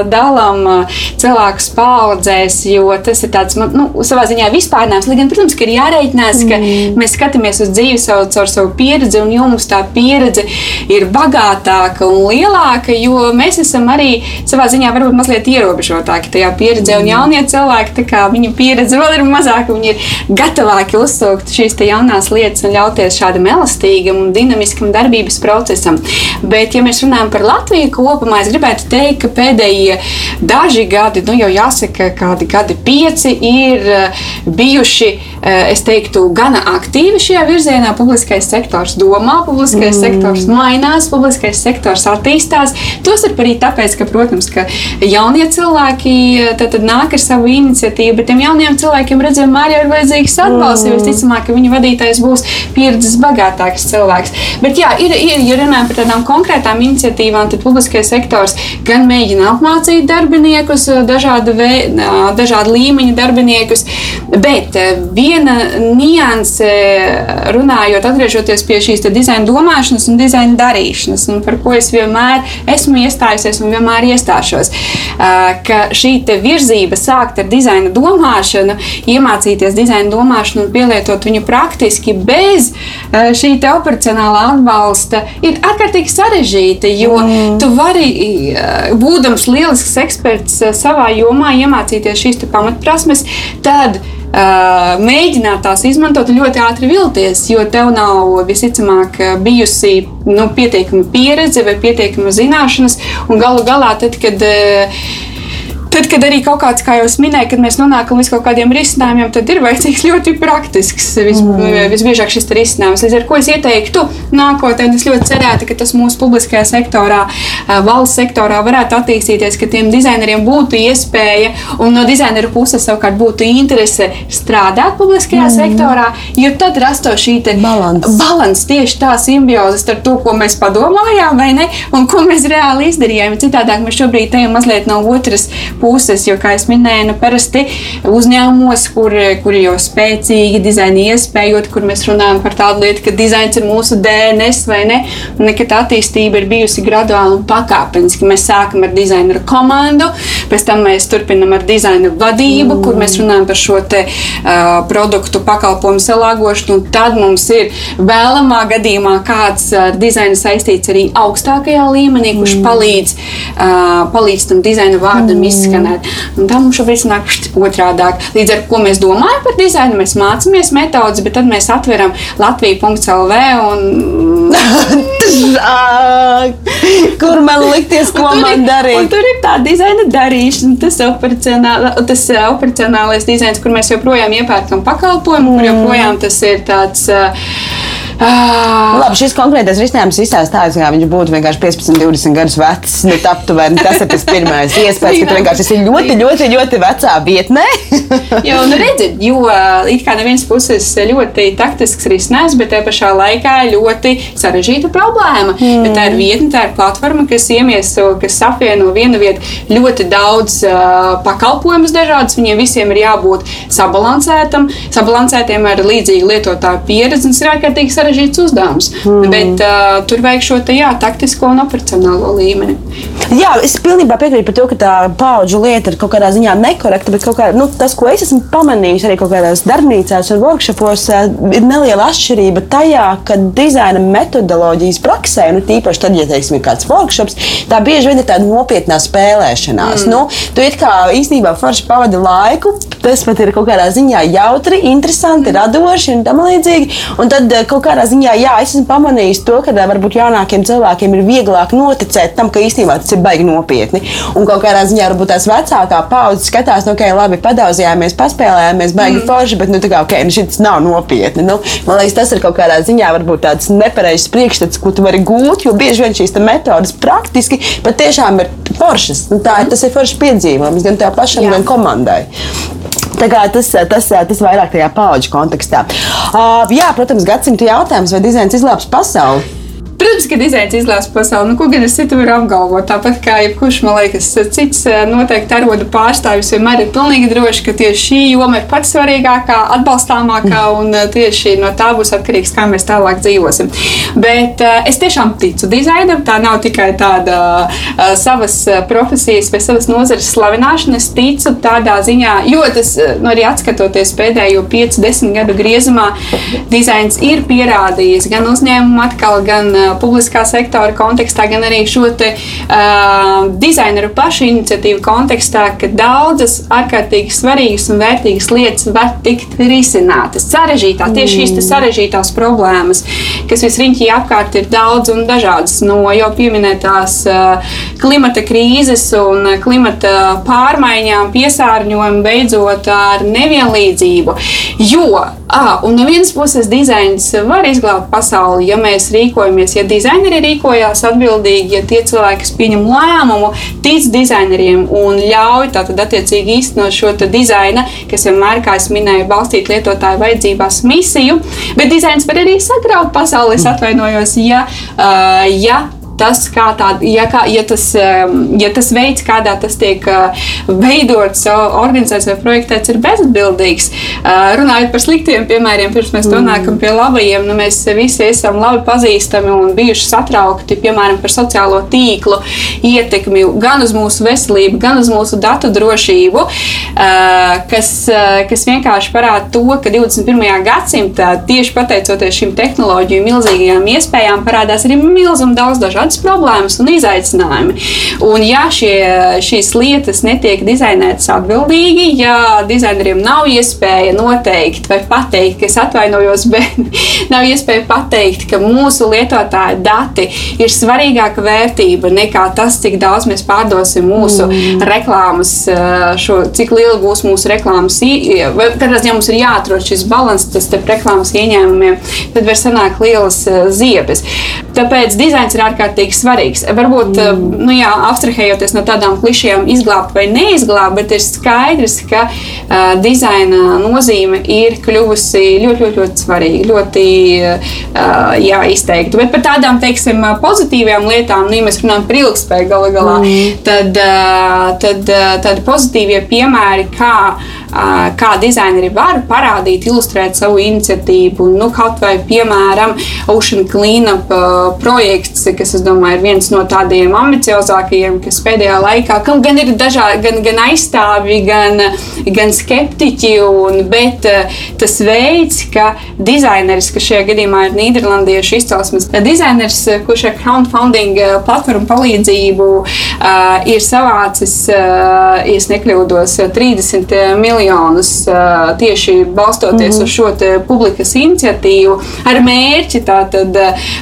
dalām cilvēkus paudzēs, jo tas ir tāds, nu, savā ziņā vispārnājums. Lai gan, protams, ka ir jārēķinās, ka mm. mēs skatāmies uz dzīvi savu, caur savu pieredzi, un jums tā pieredze ir bagātāka un lielāka, jo mēs esam arī savā ziņā varbūt mazliet ierobežotāki tajā pieredzē, un jaunie cilvēki, tā kā viņu pieredze vēl ir mazāka, viņi ir gatavāki uzsākt šīs jaunās lietas un ļauties šādam elastīgam un dinamiskam darbības procesam. Bet, ja mēs runājam par Latviju kopumā, es gribētu teikt, ka pēdējie daži gadi, nu jau jāsaka, kādi gadi pieci ir eh, bijuši, es teiktu, gana aktīvi šajā virzienā. Publiskais sektors domā, publiskais mm. sektors mainās, publiskais sektors attīstās. Tostarp arī tāpēc, ka, protams, ka jaunie cilvēki tad, tad nāk ar savu iniciatīvu, bet tiem jauniem cilvēkiem redzam, arī ir vajadzīgs atbalsts. Mm. Visticamāk, ka viņu vadītājs būs pieredzes bagātāks cilvēks. Bet, jā, ir, ir, ja runājam par tādām konkrētām iniciatīvām, tad publiskais sektors gan mēģina apmācīt darbiniekus, dažādu, vē, dažādu līmeņu darbiniekus, bet viena nianse runājot, atgriežoties pie šīs dizaina domāšanas un dizaina darīšanas, un par ko es vienmēr esmu iestājusies un vienmēr iestāšos, ka šī virzība sākt ar dizaina domāšanu, iemācīties dizaina domāšanu un pielietot viņu praktiski bez šī operacionālā atbalsta, ir ārkārtīgi sarežģīta. Jo mm. tu vari, būdams lielisks eksperts savā jomā, iemācīties šīs pamatprasmes, tad mēģināt tās izmantot ļoti ātri vilties, jo tev nav visticamāk bijusi nu, pietiekama pieredze vai pietiekama zināšanas. Galu galā, tad, kad uh, Tad, kad arī kaut kāds, kā jau minēju, kad mēs nonākam līdz kaut kādiem risinājumiem, tad ir vajadzīgs *laughs* ļoti praktisks, vis, mm. visbiežāk šis risinājums. Līdz ar to es ieteiktu nākotnē, es ļoti cerētu, ka tas mūsu publiskajā sektorā, valsts sektorā varētu attīstīties, ka tiem dizaineriem būtu iespēja un no dizaineru puses savukārt būtu interese strādāt publiskajā mm. sektorā, jo tad rastos šī balans, tieši tā simbioze starp to, ko mēs padomājām, vai ne, un ko mēs reāli izdarījām. Citādāk mēs šobrīd ejam mazliet no otras puses, jo, kā jau minēju, nu, parasti uzņēmumos, kur, kur jau spēcīgi dizaina iespējot, kur mēs runājam par tādu lietu, ka dizains ir mūsu DNS vai ne, un nekad attīstība ir bijusi graduāli un pakāpeniski. Mēs sākam ar dizaineru komandu, pēc tam mēs turpinam ar dizaina vadību, mm. kur mēs runājam par šo te, uh, produktu pakalpojumu salāgošanu, un tad mums ir vēlamā gadījumā kāds ar dizainu saistīts arī augstākajā līmenī, kurš mm. palīdz, uh, palīdz tam dizaina vārdam mm. izskatīt izskanēt. Un tā mums šobrīd sanāk otrādi. Līdz ar to mēs domājam par dizainu, mēs mācāmies metodas, bet tad mēs atveram Latviju.CLV un. *laughs* Kur man likties, ko man darīt? Tur ir tā dizaina darīšana, tas, operacionāla, tas operacionālais dizains, kur mēs joprojām iepērkam pakalpojumu, mm. kur joprojām tas ir tāds. Uh, Ah. Labi, šis konkrētais risinājums izstāsta tā, ka viņš būtu vienkārši 15, 20 gadus vecs. Nu, aptuveni, tas ir tas pirmais iespējas, ka tu *laughs* vienkārši esi ļoti, ļoti, ļoti vecā vietnē. *laughs* jo, nu, redziet, jo it kā no vienas puses ļoti taktisks risinājums, bet te pašā laikā ļoti sarežģīta problēma. Mm. Bet tā ir vietne, tā ir platforma, kas iemieso, kas apvieno vienu vietu ļoti daudz uh, pakalpojumus dažādus. Viņiem visiem ir jābūt sabalansētam, sabalansētiem ar līdzīgu lietotāju pieredzi. Tas ir ārkārtīgi sarežģīti sarežģīts uzdevums. Mm. Bet uh, tur vajag šo te, jā, taktisko un operacionālo līmeni. Jā, es pilnībā piekrītu par to, ka tā paudžu lieta ir kaut kādā ziņā nekorekta. Bet kā, nu, tas, ko es esmu pamanījis arī kaut kādās darbnīcās un workshopos, ir neliela atšķirība tajā, ka dizaina metodoloģijas praksē, nu, tīpaši tad, ja teiksim, ir kāds workshops, tā bieži vien ir tāda nopietnā spēlēšanās. Mm. Nu, tu it kā īstenībā forši pavadi laiku, tas pat ir kaut kādā ziņā jautri, interesanti, radoši un tam līdzīgi. Un tad kaut kādā ziņā, jā, es esmu pamanījis to, ka varbūt jaunākiem cilvēkiem ir vieglāk noticēt tam, ka īstenībā tas ir baigi nopietni. Un kaut kādā ziņā varbūt tās vecākā paudze skatās, nu, ok, labi, padaudzījāmies, paspēlējāmies, baigi mm. forši, bet nu, kā, ok, nu, šis nav nopietni. Nu, man liekas, tas ir kaut kādā ziņā varbūt tāds nepareizs priekšstats, ko tu vari gūt, jo bieži vien šīs metodas praktiski patiešām ir foršas. Nu, tā, tas ir foršs piedzīvojums gan tev pašam, jā. gan komandai. Tas, tas, tas vairāk tajā paudžu kontekstā. Uh, jā, protams, gadsimta jautājums, vai dizains izglābs pasauli? Protams, ka dizains izlēs pasauli. Nu, ko gan es citu varu apgalvot? Tāpat kā jebkurš, man liekas, cits eh, noteikti arodu pārstāvis vienmēr ir pilnīgi droši, ka tieši šī joma ir pats svarīgākā, atbalstāmākā un eh, tieši no tā būs atkarīgs, kā mēs tālāk dzīvosim. Bet uh, es tiešām ticu dizainam. Tā nav tikai tāda savas profesijas vai savas nozares slavināšana. Es ticu tādā ziņā, jo tas nu, arī atskatoties pēdējo 5-10 gadu griezumā, dizains ir pierādījis gan uzņēmumu atkal, gan publiskā sektora kontekstā, gan arī šo te, uh, dizaineru pašu iniciatīvu kontekstā, ka daudzas ārkārtīgi svarīgas un vērtīgas lietas var tikt risinātas. Sarežģītās, tieši šīs sarežģītās problēmas, kas visriņķī apkārt ir daudz un dažādas, no jau pieminētās uh, klimata krīzes un klimata pārmaiņām, piesārņojumu, beidzot ar nevienlīdzību. Jo, ah, un no vienas puses, dizains var izglābt pasauli, ja mēs rīkojamies ja dizaineri rīkojās atbildīgi, ja tie cilvēki, kas pieņem lēmumu, tic dizaineriem un ļauj tātad attiecīgi īstenot šo dizaina, kas vienmēr, kā es minēju, balstīt lietotāju vajadzībās misiju, bet dizains var arī sagraut pasauli, es atvainojos, ja, uh, ja tas, kā tā, ja, kā, ja, tas, ja tas veids, kādā tas tiek veidots, organizēts vai projektēts, ir bezatbildīgs. Runājot par sliktiem piemēriem, pirms mēs nonākam pie labajiem, nu, mēs visi esam labi pazīstami un bijuši satraukti piemēram par sociālo tīklu ietekmi gan uz mūsu veselību, gan uz mūsu datu drošību, kas, kas vienkārši parāda to, ka 21. gadsimtā tieši pateicoties šīm tehnoloģiju milzīgajām iespējām parādās arī milzīgi daudz dažādu dažādas problēmas un izaicinājumi. Un, ja šie, šīs lietas netiek dizainētas atbildīgi, ja dizaineriem nav iespēja noteikt vai pateikt, ka es atvainojos, *laughs* bet nav iespēja pateikt, ka mūsu lietotāju dati ir svarīgāka vērtība nekā tas, cik daudz mēs pārdosim mūsu mm. reklāmas, šo, cik liela būs mūsu reklāmas. Katrā ziņā mums ir jāatrod šis līdzsvars starp reklāmas ieņēmumiem, tad var sanākt lielas ziepes. Tāpēc dizains ir ārkārtīgi ārkārtīgi svarīgs. Varbūt, mm. nu, jā, abstrahējoties no tādām klišajām, izglābt vai neizglābt, bet ir skaidrs, ka uh, dizaina nozīme ir kļuvusi ļoti, ļoti, ļoti svarīga, ļoti uh, jā, izteikta. Bet par tādām, teiksim, pozitīvām lietām, nu, ja mēs runājam par ilgspēju gala galā, mm. tad, uh, tad uh, tādi pozitīvie piemēri, kā kā dizaineri var parādīt, ilustrēt savu iniciatīvu. Nu, kaut vai, piemēram, Ocean Cleanup projekts, kas, es domāju, ir viens no tādiem ambiciozākajiem, kas pēdējā laikā, kam gan ir dažādi, gan, gan aizstāvji, gan, gan skeptiķi, un, bet tas veids, ka dizaineris, kas šajā gadījumā ir Nīderlandiešu izcelsmes dizaineris, kurš ar crowdfunding platformu palīdzību uh, ir savācis, uh, ja nekļūdos, 30 miljonus miljonus tieši balstoties mm -hmm. uz šo publikas iniciatīvu ar mērķi tātad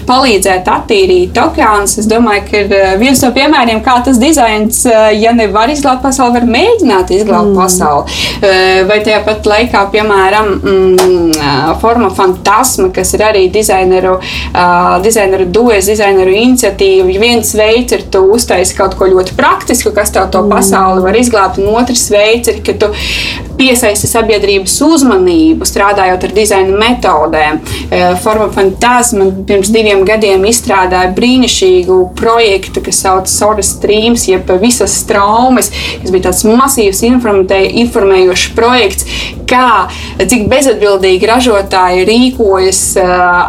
palīdzēt attīrīt okeānus. Es domāju, ka ir viens no piemēriem, kā tas dizains, ja nevar izglābt pasauli, var mēģināt izglābt mm. pasauli. Vai tajā pat laikā, piemēram, mm, forma fantasma, kas ir arī dizaineru, dizaineru dues, dizaineru iniciatīva. Viens veids ir tu uztaisi kaut ko ļoti praktisku, kas tev to mm. pasauli var izglābt, un otrs veids ir, ka tu piesaisti sabiedrības uzmanību, strādājot ar dizaina metodēm. E, Forma Fantasma pirms diviem gadiem izstrādāja brīnišķīgu projektu, kas sauc Soras Streams, jeb visas traumas, kas bija tāds masīvs informējošs projekts, kā, cik bezatbildīgi ražotāji rīkojas e,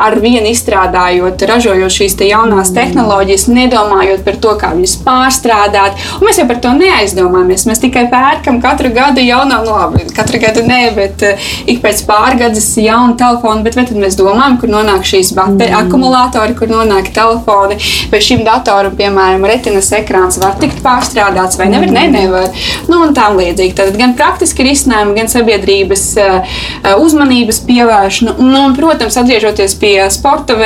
ar vienu izstrādājot, ražojot šīs te jaunās tehnoloģijas, nedomājot par to, kā viņas pārstrādāt. Un mēs jau par to neaizdomājamies. Mēs tikai pērkam katru gadu jaunā, nu labi, katru gadu nē, bet uh, ik pēc pārgades jaunu telefonu. Bet vai tad mēs domājam, kur nonāk šīs baterijas, mm. akumulātori, kur nonāk telefoni, vai šim datoram, piemēram, retinas ekrāns var tikt pārstrādāts vai nevar? Mm. Nē, nevar. Nu, un tā līdzīgi. Tad gan praktiski risinājumi, gan sabiedrības uh, uzmanības pievēršana. Nu, un, protams, atgriežoties pie sporta,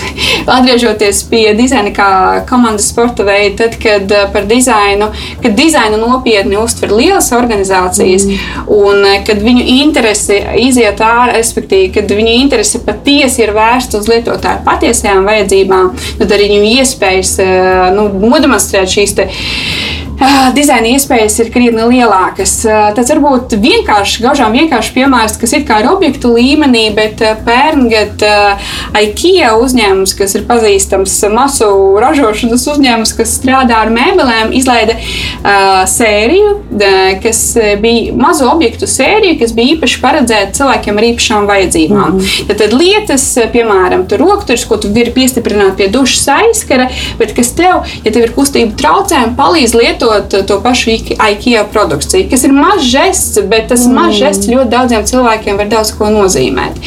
*laughs* atgriežoties pie dizaina kā komandas sporta veida, tad, kad par dizainu, kad dizainu nopietni uztver lielas organizācijas. Mm un eh, kad viņu interese iziet ārā, respektīvi, kad viņu interese patiesi ir vērsta uz lietotāju patiesajām vajadzībām, tad arī viņu iespējas eh, nu, nodemonstrēt šīs dizaina iespējas ir krietni lielākas. Tas var būt vienkārši, gaužām vienkārši piemērs, kas ir kā ir objektu līmenī, bet pērngad IKEA uzņēmums, kas ir pazīstams masu ražošanas uzņēmums, kas strādā ar mēbelēm, izlaida sēriju, kas bija mazu objektu sēriju, kas bija īpaši paredzēta cilvēkiem ar īpašām vajadzībām. Mm -hmm. Tad, tad lietas, piemēram, tur rokturis, ko tu vari piestiprināt pie dušas aizskara, bet kas tev, ja tev ir kustība traucējumi, palīdz lietot lietot to pašu IKEA produkciju, kas ir mazs žests, bet tas mm. mazs žests ļoti daudziem cilvēkiem var daudz ko nozīmēt.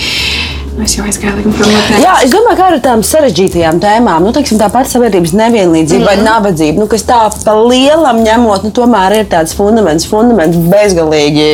Es jau aizgāju no tēmas. Jā, es domāju, ka ar tādām sarežģītajām tēmām, nu, teiksim, tā pati sabiedrības nevienlīdzība mm. vai mhm. nabadzība, nu, kas tā pa lielam ņemot, nu, tomēr ir tāds fundaments, fundaments bezgalīgi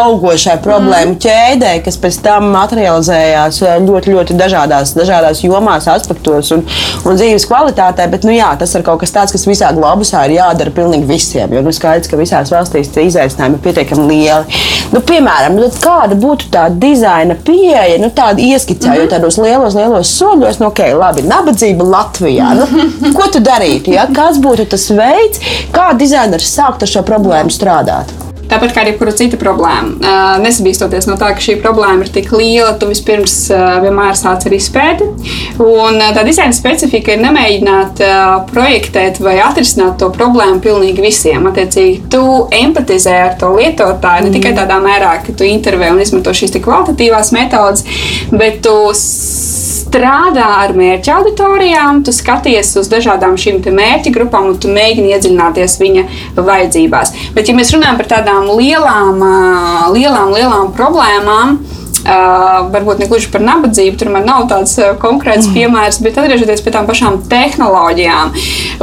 augošai problēmu mm. ķēdē, kas pēc tam materializējās ļoti, ļoti dažādās, dažādās jomās, aspektos un, un dzīves kvalitātē. Bet, nu, jā, tas ir kaut kas tāds, kas visā globusā ir jādara pilnīgi visiem, jo nu, skaidrs, ka visās valstīs tie izaicinājumi ir pietiekami lieli. Nu, piemēram, nu, kāda būtu tā dizaina pieeja? Nu, tāda tādu ieskicējot mm -hmm. tādos lielos, lielos soļos, nu, ok, labi, nabadzība Latvijā. Nu, ko tu darītu? Ja? Kāds būtu tas veids, kā dizainers sākt ar šo problēmu strādāt? Tāpat kā jebkura cita problēma. Nesabīstoties no tā, ka šī problēma ir tik liela, tu vispirms vienmēr sāc ar izpēti. Un tā dizaina specifika ir nemēģināt projektēt vai atrisināt to problēmu pilnīgi visiem. Attiecīgi, tu empatizē ar to lietotāju ne tikai tādā mērā, ka tu intervē un izmanto šīs kvalitatīvās metodas, bet tu strādā ar mērķa auditorijām, tu skaties uz dažādām šīm mērķa grupām un tu mēģini iedziļināties viņa vajadzībās. Bet, ja mēs runājam par tādām lielām, lielām, lielām problēmām, Uh, varbūt ne gluži par nabadzību, tur man nav tāds uh, konkrēts mm. piemērs, bet atgriežoties pie tām pašām tehnoloģijām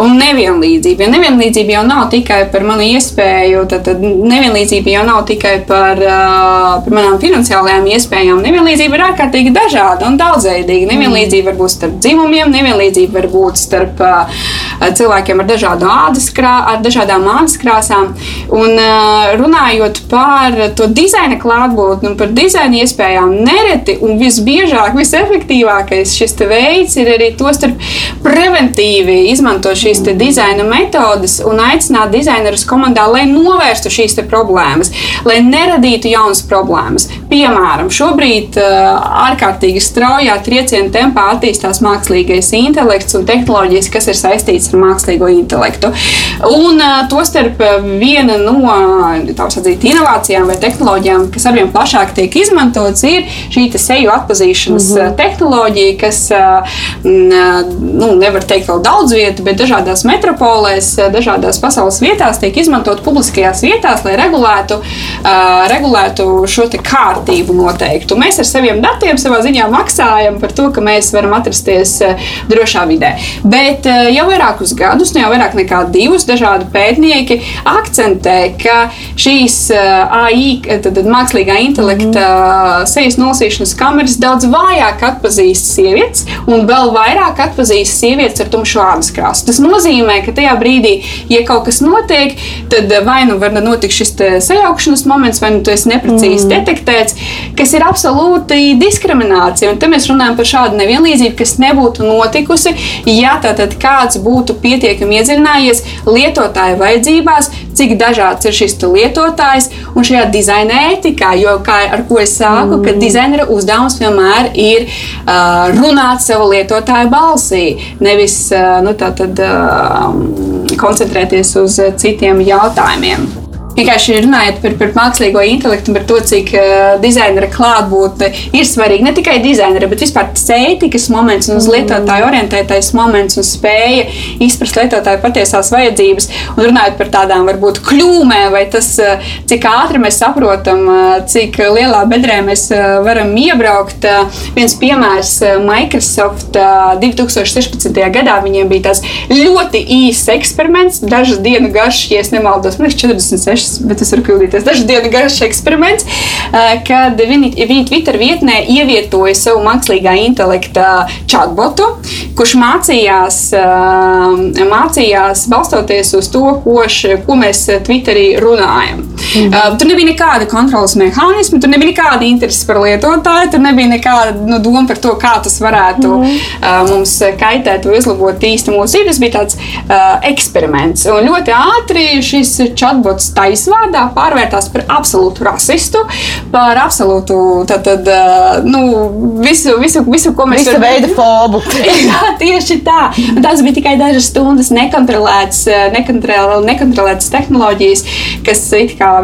un nevienlīdzību. Jo nevienlīdzība jau nav tikai par manu iespēju, tad, tad nevienlīdzība jau nav tikai par, uh, par manām finansiālajām iespējām. Nevienlīdzība ir ārkārtīgi dažāda un daudzveidīga. Nevienlīdzība var būt starp dzimumiem, nevienlīdzība var būt starp uh, cilvēkiem ar, ādas krā, ar dažādām ādas krāsām. Un uh, runājot par to dizaina klātbūtni un par dizaina iespējām, iespējām. Nereti un visbiežāk, visefektīvākais šis veids ir arī to starp preventīvi izmantot šīs dizaina metodes un aicināt dizainerus komandā, lai novērstu šīs problēmas, lai neradītu jaunas problēmas. Piemēram, šobrīd uh, ārkārtīgi straujā trieciena tempā attīstās mākslīgais intelekts un tehnoloģijas, kas ir saistītas ar mākslīgo intelektu. Un uh, tostarp viena no atzīt, inovācijām vai tehnoloģijām, kas arvien plašāk tiek izmantotas, ir šī seju atpazīšanas mm -hmm. tehnoloģija, kas, nu, nevar teikt vēl daudz vietu, bet dažādās metropolēs, dažādās pasaules vietās tiek izmantot publiskajās vietās, lai regulētu, regulētu šo kārtību noteiktu. Mēs ar saviem datiem savā ziņā maksājam par to, ka mēs varam atrasties drošā vidē. Bet jau vairākus gadus, nu jau vairāk nekā divus, dažādi pētnieki akcentē, ka šīs AI, tad, tad mākslīgā intelekta mm sejas nolasīšanas kameras daudz vājāk atpazīst sievietes un vēl vairāk atpazīst sievietes ar tumšu ādas krāsu. Tas nozīmē, ka tajā brīdī, ja kaut kas notiek, tad vai nu var notikt šis sajaukšanas moments, vai nu tu esi neprecīzi mm. detektēts, kas ir absolūti diskriminācija. Un te mēs runājam par šādu nevienlīdzību, kas nebūtu notikusi, ja tātad kāds būtu pietiekami iedziļinājies lietotāja vajadzībās, cik dažāds ir šis lietotājs un šajā dizaina ētikā, jo, kā, ar ko es sāku, ka dizainera uzdevums vienmēr ir uh, runāt savu lietotāju balsī, nevis uh, nu, tad, uh, koncentrēties uz citiem jautājumiem vienkārši runājot par, par mākslīgo intelektu par to, cik uh, dizainera klātbūtne ir svarīga. Ne tikai dizainera, bet vispār ētikas moments un uz lietotāju orientētais moments un spēja izprast lietotāju patiesās vajadzības. Un runājot par tādām varbūt kļūmēm, vai tas, uh, cik ātri mēs saprotam, uh, cik lielā bedrē mēs uh, varam iebraukt. Uh, viens piemērs uh, Microsoft uh, 2016. gadā viņiem bija tas ļoti īss eksperiments, dažas dienu garš, ja nemaldos, man liekas, 46 dažs, bet es varu kļūdīties, dažu dienu garš eksperiments, kad viņi, viņi Twitter vietnē ievietoja savu mākslīgā intelekta chatbotu, kurš mācījās, mācījās balstoties uz to, ko, š, ko mēs Twitterī runājam. Mm. Uh, tur nebija nekāda kontrolas mehānisma, tur nebija nekāda interese par lietotāju, tur nebija nekāda nu, doma par to, kā tas varētu mm. uh, mums kaitēt vai uzlabot īsti mūsu dzīvi. Tas bija tāds uh, eksperiments. Un ļoti ātri šis chatbots taisvārdā pārvērtās par absolūtu rasistu, par absolūtu tad, tad, uh, nu, visu, visu, visu, ko mēs Visa veida fobu. *laughs* Jā, tieši tā. Un tās bija tikai dažas stundas nekontrolētas, nekontrolētas, tehnoloģijas, kas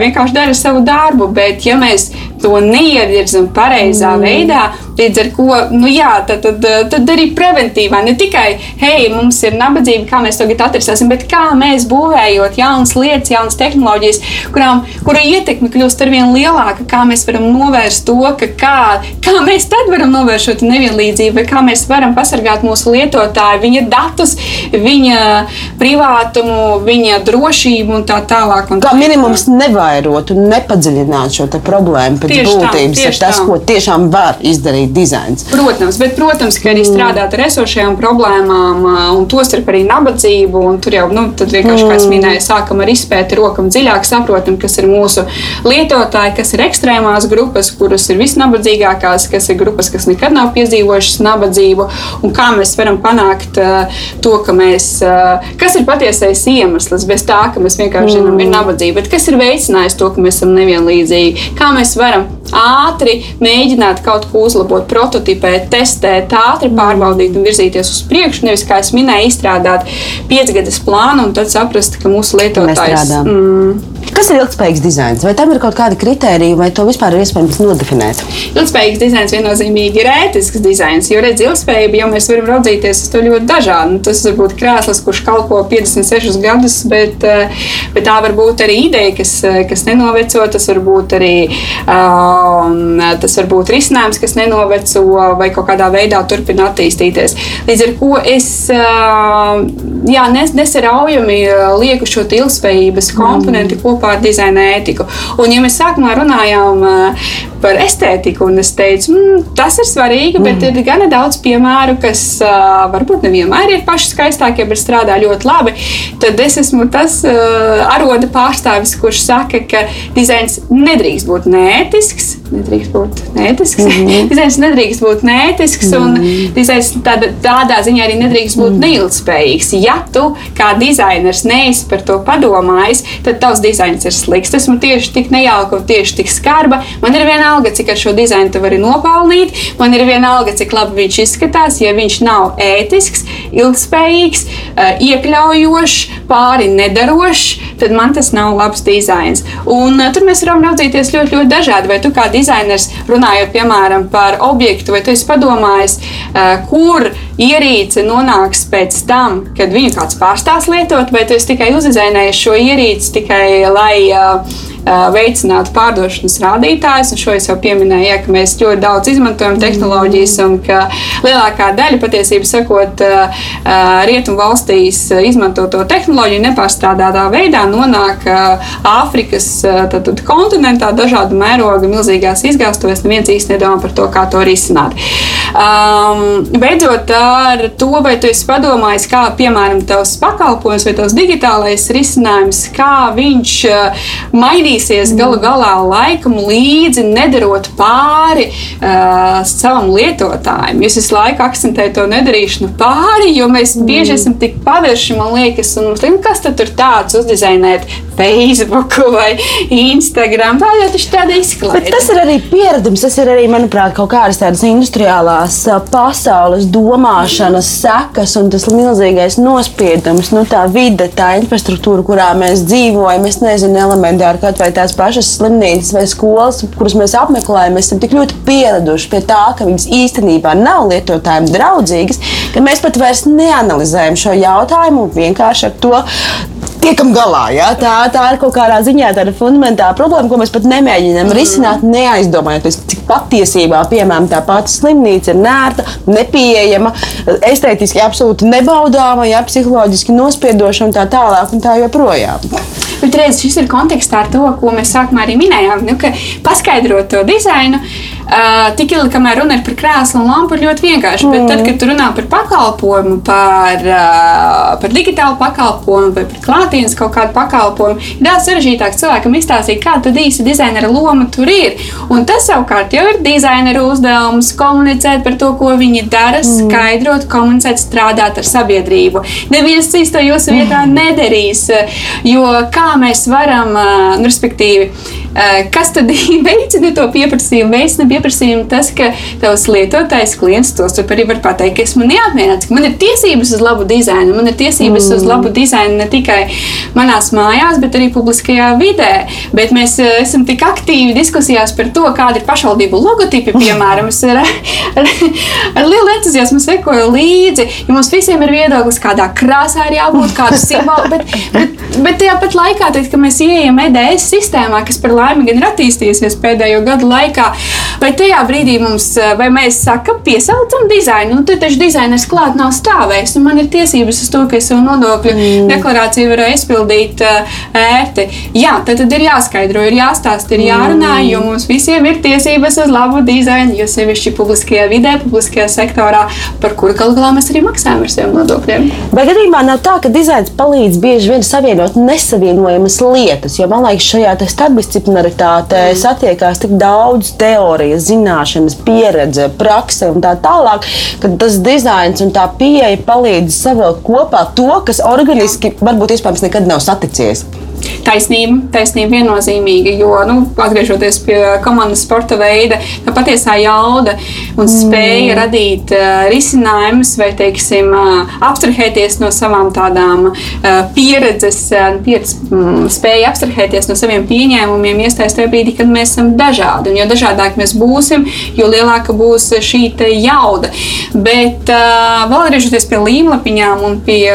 vienkārši dara savu darbu. Bet, ja mēs to neievirzam pareizā mm. veidā, līdz ar to nu, jā, tad, tad, tad arī preventīvā ne tikai, hei, mums ir nabadzība, kā mēs to atrisināsim, bet kā mēs būvējot jaunas lietas, jaunas tehnoloģijas, kurām, kuru ietekme kļūst ar vien lielāka, kā mēs varam novērst to, ka kā, kā mēs tad varam novērst šo nevienlīdzību, vai kā mēs varam pasargāt mūsu lietotāju, viņa datus, viņa privātumu, viņa drošību un tā tālāk. Un kā minimums nevairot un nepadziļināt šo problēmu tieši būtības, tā, ir tas, tā. ko tiešām var izdarīt dizains. Protams, bet, protams, ka arī mm. strādāt ar esošajām problēmām, un tostarp arī nabadzību. Tur jau, nu, tad vienkārši, kā es mm. minēju, sākam ar izpēti rokam dziļāk, saprotam, kas ir mūsu lietotāji, kas ir ekstrēmās grupas, kuras ir visnabadzīgākās, kas ir grupas, kas nekad nav piedzīvojušas nabadzību, un kā mēs varam panākt uh, to, ka mēs, uh, kas ir patiesais iemesls, bez tā, ka mēs vienkārši zinām, ir mm. nabadzība, bet kas ir veicinājis to, ka mēs esam nevienlīdzīgi, kā mēs varam ātri mēģināt kaut ko uzlabot, prototipēt, testēt, ātri pārbaudīt un virzīties uz priekšu. Nevis, kā es minēju, izstrādāt piecgadus plānu un tad saprast, ka mūsu lietotājs. Mm, Kas ir ilgspējīgs dizains? Vai tam ir kaut kādi kriteriji, vai to vispār ir iespējams nodefinēt? Ilgspējīgs dizains viennozīmīgi ir ētisks dizains, jo redz, ilgspējība jau mēs varam raudzīties uz to ļoti dažādi. Nu, tas var būt krēsls, kurš kalpo 56 gadus, bet, eh, bet tā var būt arī ideja, kas, eh, kas nenoveco. Tas var būt arī um, tas var būt risinājums, kas nenoveco vai kaut kādā veidā turpina attīstīties. Līdz ar to es uh, jā, nes, nesaraujami lieku šo ilgspējības komponenti mm. Kopā ar dizaina ētiku. Un, ja mēs sākumā runājām par estētiku, un es teicu, mm, tas ir svarīgi, bet mm. ir gana daudz piemēru, kas uh, varbūt nevienmēr ir paši skaistākie, bet strādā ļoti labi. Tad es esmu tas uh, aroda pārstāvis, kurš saka, ka dizains nedrīkst būt neētisks. Nedrīkst būt neētisks. Mm -hmm. *laughs* dizains nedrīkst būt neētisks, mm -hmm. un dizains tādā, tādā ziņā arī nedrīkst būt mm -hmm. neilgspējīgs. Ja tu kā dizainers neesi par to padomājis, tad tavs dizains ir slikts. Esmu tieši tik nejauka un tieši tik skarba. Man ir viena vienalga, cik ar šo dizainu tu vari nopelnīt. Man ir vienalga, cik labi viņš izskatās. Ja viņš nav ētisks, ilgspējīgs, eh, iekļaujošs, pāri nedarošs, tad man tas nav labs dizains. Un eh, tur mēs varam raudzīties ļoti, ļoti dažādi. Vai tu kā dizainers runājot piemēram par objektu, vai tu esi padomājis, eh, kur ierīce nonāks pēc tam, kad viņu kāds pārstās lietot, vai tu tikai uzdizainējis šo ierīci tikai lai veicinātu pārdošanas rādītājus. Šo es jau pieminēju, ja, ka mēs ļoti daudz izmantojam tehnoloģijas un ka lielākā daļa patiesībā sakot, rietumu valstīs izmantoto tehnoloģiju nepārstrādātā veidā nonāk Āfrikas tad, tad kontinentā dažādu mērogu milzīgās izgāstuvēs. Neviens īsti nedomā par to, kā to risināt. Um, beidzot, ar to, vai tu esi padomājis, kā piemēram tavs pakalpojums vai tavs digitālais risinājums, kā viņš mainīs mainīsies galu galā laikam līdzi, nedarot pāri uh, savam lietotājam. Jūs visu laiku akcentējat to nedarīšanu pāri, jo mēs mm. bieži esam tik pavirši, man liekas, un mums liekas, kas tad tur tāds uzdizainēt Facebook vai Instagram. Tā jau taču tāda izklaide. Bet tas ir arī pieredums, tas ir arī, manuprāt, kaut kādas tādas industriālās pasaules domāšanas sekas un tas milzīgais nospiedums, nu tā vide, tā infrastruktūra, kurā mēs dzīvojam, es nezinu, elementāri kaut vai tās pašas slimnīcas vai skolas, kuras mēs apmeklējam, mēs esam tik ļoti pieraduši pie tā, ka viņas īstenībā nav lietotājiem draudzīgas, ka mēs pat vairs neanalizējam šo jautājumu un vienkārši ar to tiekam galā. Ja? Tā, tā ir kaut kādā ziņā tāda fundamentāla problēma, ko mēs pat nemēģinām mm. risināt, neaizdomājoties, cik patiesībā, piemēram, tā pati slimnīca ir nērta, nepieejama, estētiski absolūti nebaudāma, ja psiholoģiski nospiedoša un tā tālāk un tā joprojām. Bet redz, šis ir kontekstā ar to, ko mēs sākumā arī minējām, nu, ka paskaidrot to dizainu. Uh, tik ilgi, kamēr runa ir par krēslu un lampu, ir ļoti vienkārši. Mm. Bet tad, kad runā par pakalpojumu, par, uh, par digitālu pakalpojumu vai par klātienes kaut kādu pakalpojumu, ir daudz sarežģītāk cilvēkam izstāstīt, kāda īsa dizainera loma tur ir. Un tas savukārt jau ir dizainera uzdevums komunicēt par to, ko viņi dara, mm. skaidrot, komunicēt, strādāt ar sabiedrību. Neviens cits to jūsu vietā mm. nedarīs, jo kā mēs varam, uh, respektīvi, Eh, kas tad *laughs* veicina to pieprasījumu? Veicina pieprasījumu tas, ka tavs lietotājs klients tos arī var pateikt, ka esmu neapmierināts, ka man ir tiesības uz labu dizainu, man ir tiesības mm. uz labu dizainu ne tikai manās mājās, bet arī publiskajā vidē. Bet mēs eh, esam tik aktīvi diskusijās par to, kāda ir pašvaldību logotipi, piemēram, es ar, ar, ar lielu entuziasmu sekoju līdzi, jo mums visiem ir viedoklis, kādā krāsā ir jābūt, kādu simbolu, bet, bet, bet tajā pat laikā, tad, kad mēs ieejam EDS sistēmā, kas par laimi gan ir attīstījusies pēdējo gadu laikā. Vai tajā brīdī mums, eh, vai mēs sakam, piesaucam dizainu, nu, tad taču dizainers klāt nav stāvējis, un man ir tiesības uz to, ka es savu nodokļu mm. deklarāciju varu izpildīt uh, ērti. Jā, tad, tad ir jāskaidro, ir jāstāsta, ir jārunā, mm. jo mums visiem ir tiesības uz labu dizainu, jo sevišķi publiskajā vidē, publiskajā sektorā, par kuru galu galā mēs arī maksājam ar saviem nodokļiem. Vai gadījumā nav tā, ka dizains palīdz bieži vien savienot nesavienojamas lietas, jo man liekas, šajā starpdisciplinaritātē mm. satiekās tik daudz teorijas, zināšanas, pieredze, prakse un tā tālāk, ka tas dizains un tā pieeja palīdz savilkt kopā to, kas organiski varbūt iespējams nekad nav saticies. Taisnība, taisnība viennozīmīga, jo, nu, atgriežoties pie komandas sporta veida, tā patiesā jauda un spēja mm. radīt uh, risinājumus vai, teiksim, uh, abstrahēties no savām tādām uh, pieredzes, uh, pieredz, um, spēja abstrahēties no saviem pieņēmumiem, iestājas tajā brīdī, kad mēs esam dažādi. Un jo dažādāk mēs būsim, jo lielāka būs šī jauda. Bet uh, vēl atgriežoties pie līmlapiņām un pie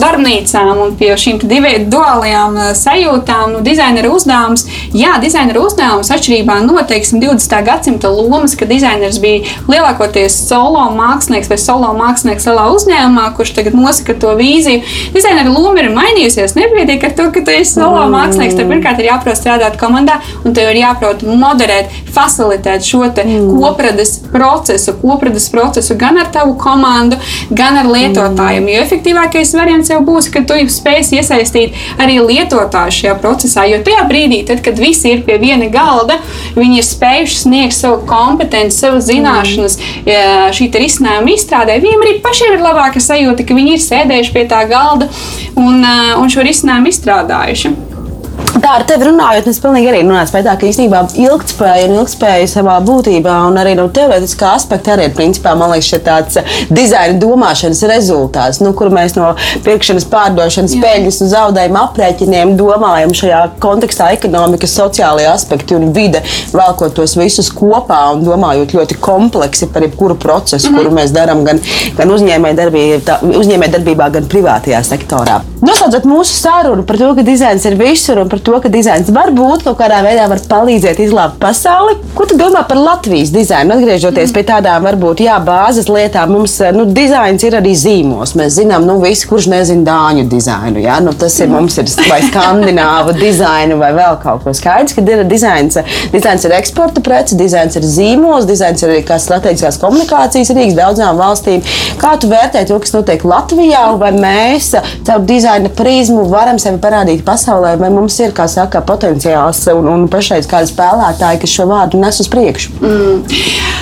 darbnīcām un pie šīm diviem duālajām sajūtām, nu, dizainera uzdevums. Jā, dizainera uzdevums atšķirībā no teiksim, 20. gadsimta lomas, kad dizainers bija lielākoties solo mākslinieks vai solo mākslinieks lielā uzņēmumā, kurš tagad nosaka to vīziju. Dizainera loma ir mainījusies. Nepietiek ar to, ka tu esi solo mm. mākslinieks. Tev pirmkārt ir jāprot strādāt komandā, un tev ir jāprot moderēt, facilitēt šo mm. koprades procesu, koprades procesu gan ar tavu komandu, gan ar lietotājiem. Jo efektīvākais variants jau būs, ka tu spēsi iesaistīt arī lietotāju lietotāju šajā procesā. Jo tajā brīdī, tad, kad visi ir pie viena galda, viņi ir spējuši sniegt savu kompetenci, savas zināšanas šī risinājuma izstrādē. Viņiem arī pašiem ir labāka sajūta, ka viņi ir sēdējuši pie tā galda un, un šo risinājumu izstrādājuši. Tā ar tevi runājot, es pilnīgi arī runāju par to, ka īstenībā ilgspēja un ilgspēja savā būtībā un arī no teorētiskā aspekta arī ir principā, man liekas, tāds dizaina domāšanas rezultāts, nu, kur mēs no pirkšanas, pārdošanas, peļņas un zaudējuma aprēķiniem domājam šajā kontekstā ekonomikas, sociālajie aspekti un vide, vēlkot tos visus kopā un domājot ļoti kompleksi par jebkuru procesu, mm -hmm. kuru mēs darām gan, gan uzņēmējdarbībā, uzņēmē gan privātajā sektorā. Noslēdzot mūsu sarunu par to, ka dizains ir visur un par to, ka dizains var būt kaut kādā veidā var palīdzēt izglābt pasauli. Ko tu domā par Latvijas dizainu? Atgriežoties mm. pie tādām varbūt jā, bāzes lietām, mums nu, dizains ir arī zīmos. Mēs zinām, nu, visi, kurš nezina dāņu dizainu. Jā? Nu, tas ir mums ir vai skandināvu dizainu vai vēl kaut ko skaidrs, ka ir dizains. Dizains ir eksporta prece, dizains ir zīmos, dizains ir arī kā strateģiskās komunikācijas rīks daudzām valstīm. Kā tu vērtē to, kas notiek Latvijā, vai mēs caur dizaina prizmu varam sevi parādīt pasaulē, vai mums ir, kā saka, potenciāls un, un pašreiz kādi spēlētāji, kas šo vārdu nes uz priekšu. Mm.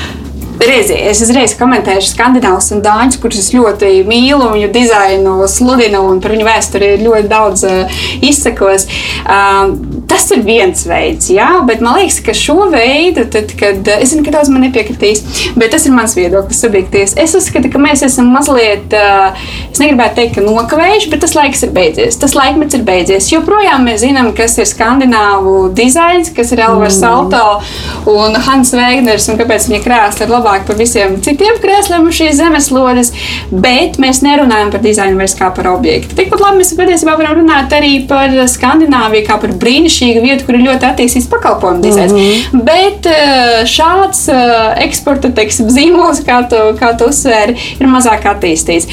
Reizi, es uzreiz komentēšu skandināvus un dāņus, kurus es ļoti mīlu, viņu dizainu, sludinu un par viņu vēsturi ļoti daudz uh, izsakos. Uh, tas ir viens veids, jā, bet man liekas, ka šo veidu, tad, kad es zinu, ka daudz man nepiekritīs, bet tas ir mans viedoklis, subjektīvs. Es uzskatu, ka mēs esam mazliet, uh, es negribētu teikt, ka nokavējuši, bet tas laiks ir beidzies. Tas laikmets ir beidzies. Joprojām mēs zinām, kas ir skandināvu dizains, kas ir Elvars mm. Salto un Hans Vēgners un kāpēc viņa krēsli ir labi labāk par visiem citiem krēsliem uz šīs zemeslodes, bet mēs nerunājam par dizainu vairs kā par objektu. Tikpat labi mēs patiesībā varam runāt arī par Skandināviju kā par brīnišķīgu vietu, kur ir ļoti attīstīts pakalpojumu dizains. Mm -hmm. Bet eh, šāds eh, eksporta teiksim, zīmols, kā tu, kā tu uzsvēri, ir mazāk attīstīts.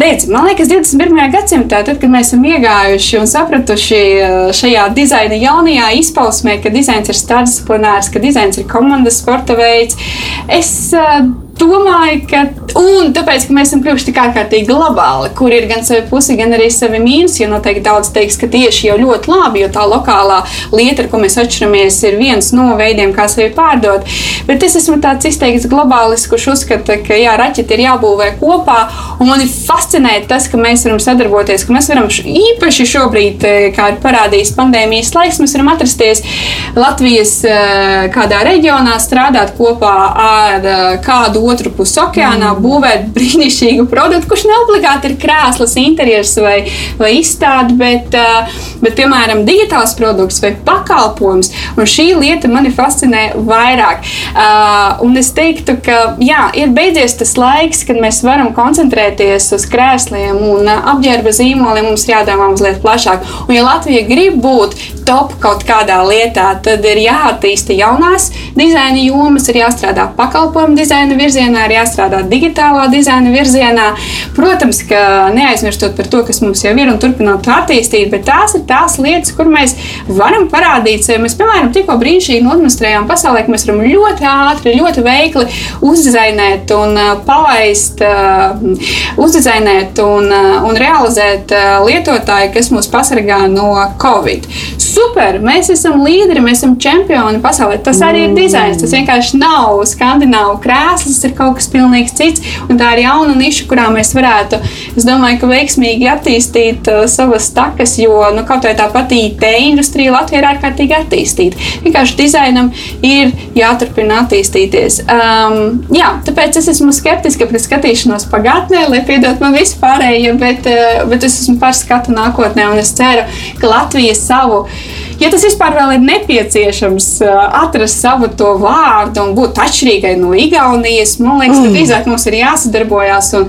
Redz, man liekas, 21. gadsimtā, tad, kad mēs esam iegājuši un sapratuši eh, šajā dizaina jaunajā izpausmē, ka dizains ir starpdisciplinārs, ka dizains ir komandas sporta veids, es it's uh, domāju, ka. Un tāpēc, ka mēs esam kļuvuši tik ārkārtīgi globāli, kur ir gan savi pusi, gan arī savi mīnusi. Jo noteikti daudz teiks, ka tieši jau ļoti labi, jo tā lokālā lieta, ar ko mēs atšķiramies, ir viens no veidiem, kā sevi pārdot. Bet es esmu tāds izteikts globālis, kurš uzskata, ka jā, raķeti ir jābūvē kopā. Un man ir fascinēti tas, ka mēs varam sadarboties, ka mēs varam īpaši šobrīd, eh, kā ir parādījis pandēmijas laiks, mēs varam atrasties Latvijas eh, kādā reģionā, strādāt kopā ar eh, kādu otru pusi okeānā, mm. būvēt *laughs* brīnišķīgu produktu, kurš ne obligāti ir krāslas, interjers vai, vai izstāde, bet, bet, piemēram, digitāls produkts vai pakalpojums. Un šī lieta mani fascinē vairāk. Un es teiktu, ka jā, ir beidzies tas laiks, kad mēs varam koncentrēties uz krēsliem un apģērba zīmoliem. Mums jādomā mazliet plašāk. Un, ja Latvija grib būt top kaut kādā lietā, tad ir jāattīsta jaunās dizaina jomas, ir jāstrādā pakalpojumu dizaina virzienā, ir jāstrādā digitālā dizaina virzienā. Protams, ka neaizmirstot par to, kas mums jau ir un turpināt to attīstīt, bet tās ir tās lietas, kur mēs varam parādīt sevi. Mēs, piemēram, tikko brīnišķīgi nodemonstrējām pasaulē, ka mēs varam ļoti ātri, ļoti veikli uzdizainēt un uh, palaist, uh, uzdizainēt un, uh, un realizēt lietotāju, kas mūs pasargā no Covid super, mēs esam līderi, mēs esam čempioni pasaulē. Tas arī ir dizains. Tas vienkārši nav skandināvu krēsls, ir kaut kas pilnīgi cits. Un tā ir jauna niša, kurā mēs varētu, es domāju, ka veiksmīgi attīstīt uh, savas takas, jo nu, kaut vai tā pati IT industrija Latvijā ir ārkārtīgi attīstīta. Vienkārši dizainam ir jāturpina attīstīties. Um, jā, tāpēc es esmu skeptiska pret skatīšanos pagātnē, lai piedod man vispārējie, bet, uh, bet es esmu par skatu nākotnē un es ceru, ka Latvija savu ja tas vispār vēl ir nepieciešams atrast savu to vārdu un būt atšķirīgai no Igaunijas, man liekas, mm. drīzāk mums ir jāsadarbojas. Un,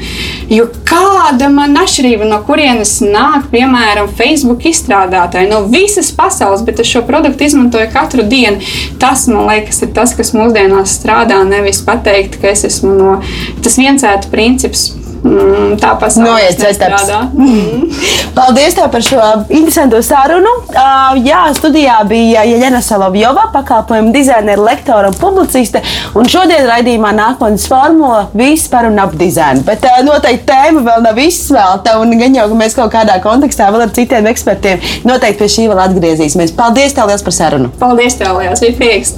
jo kāda man atšķirība no kurienes nāk, piemēram, Facebook izstrādātāji no visas pasaules, bet es šo produktu izmantoju katru dienu. Tas, man liekas, ir tas, kas mūsdienās strādā. Nevis pateikt, ka es esmu no tas viensētu princips Mm, tā pasaule strādā. *laughs* Mm. Paldies par šo interesantu sarunu. Uh, jā, studijā bija Jeļena Salovjova, pakalpojumu dizainere, lektore un publiciste. Un šodien raidījumā nākotnes formula viss par un ap dizainu. Bet uh, noteikti tēma vēl nav izsvelta. Un gan jau, ka mēs kaut kādā kontekstā vēl ar citiem ekspertiem noteikti pie šī vēl atgriezīsimies. Paldies tev liels par sarunu! Paldies tev liels! Bija prieks!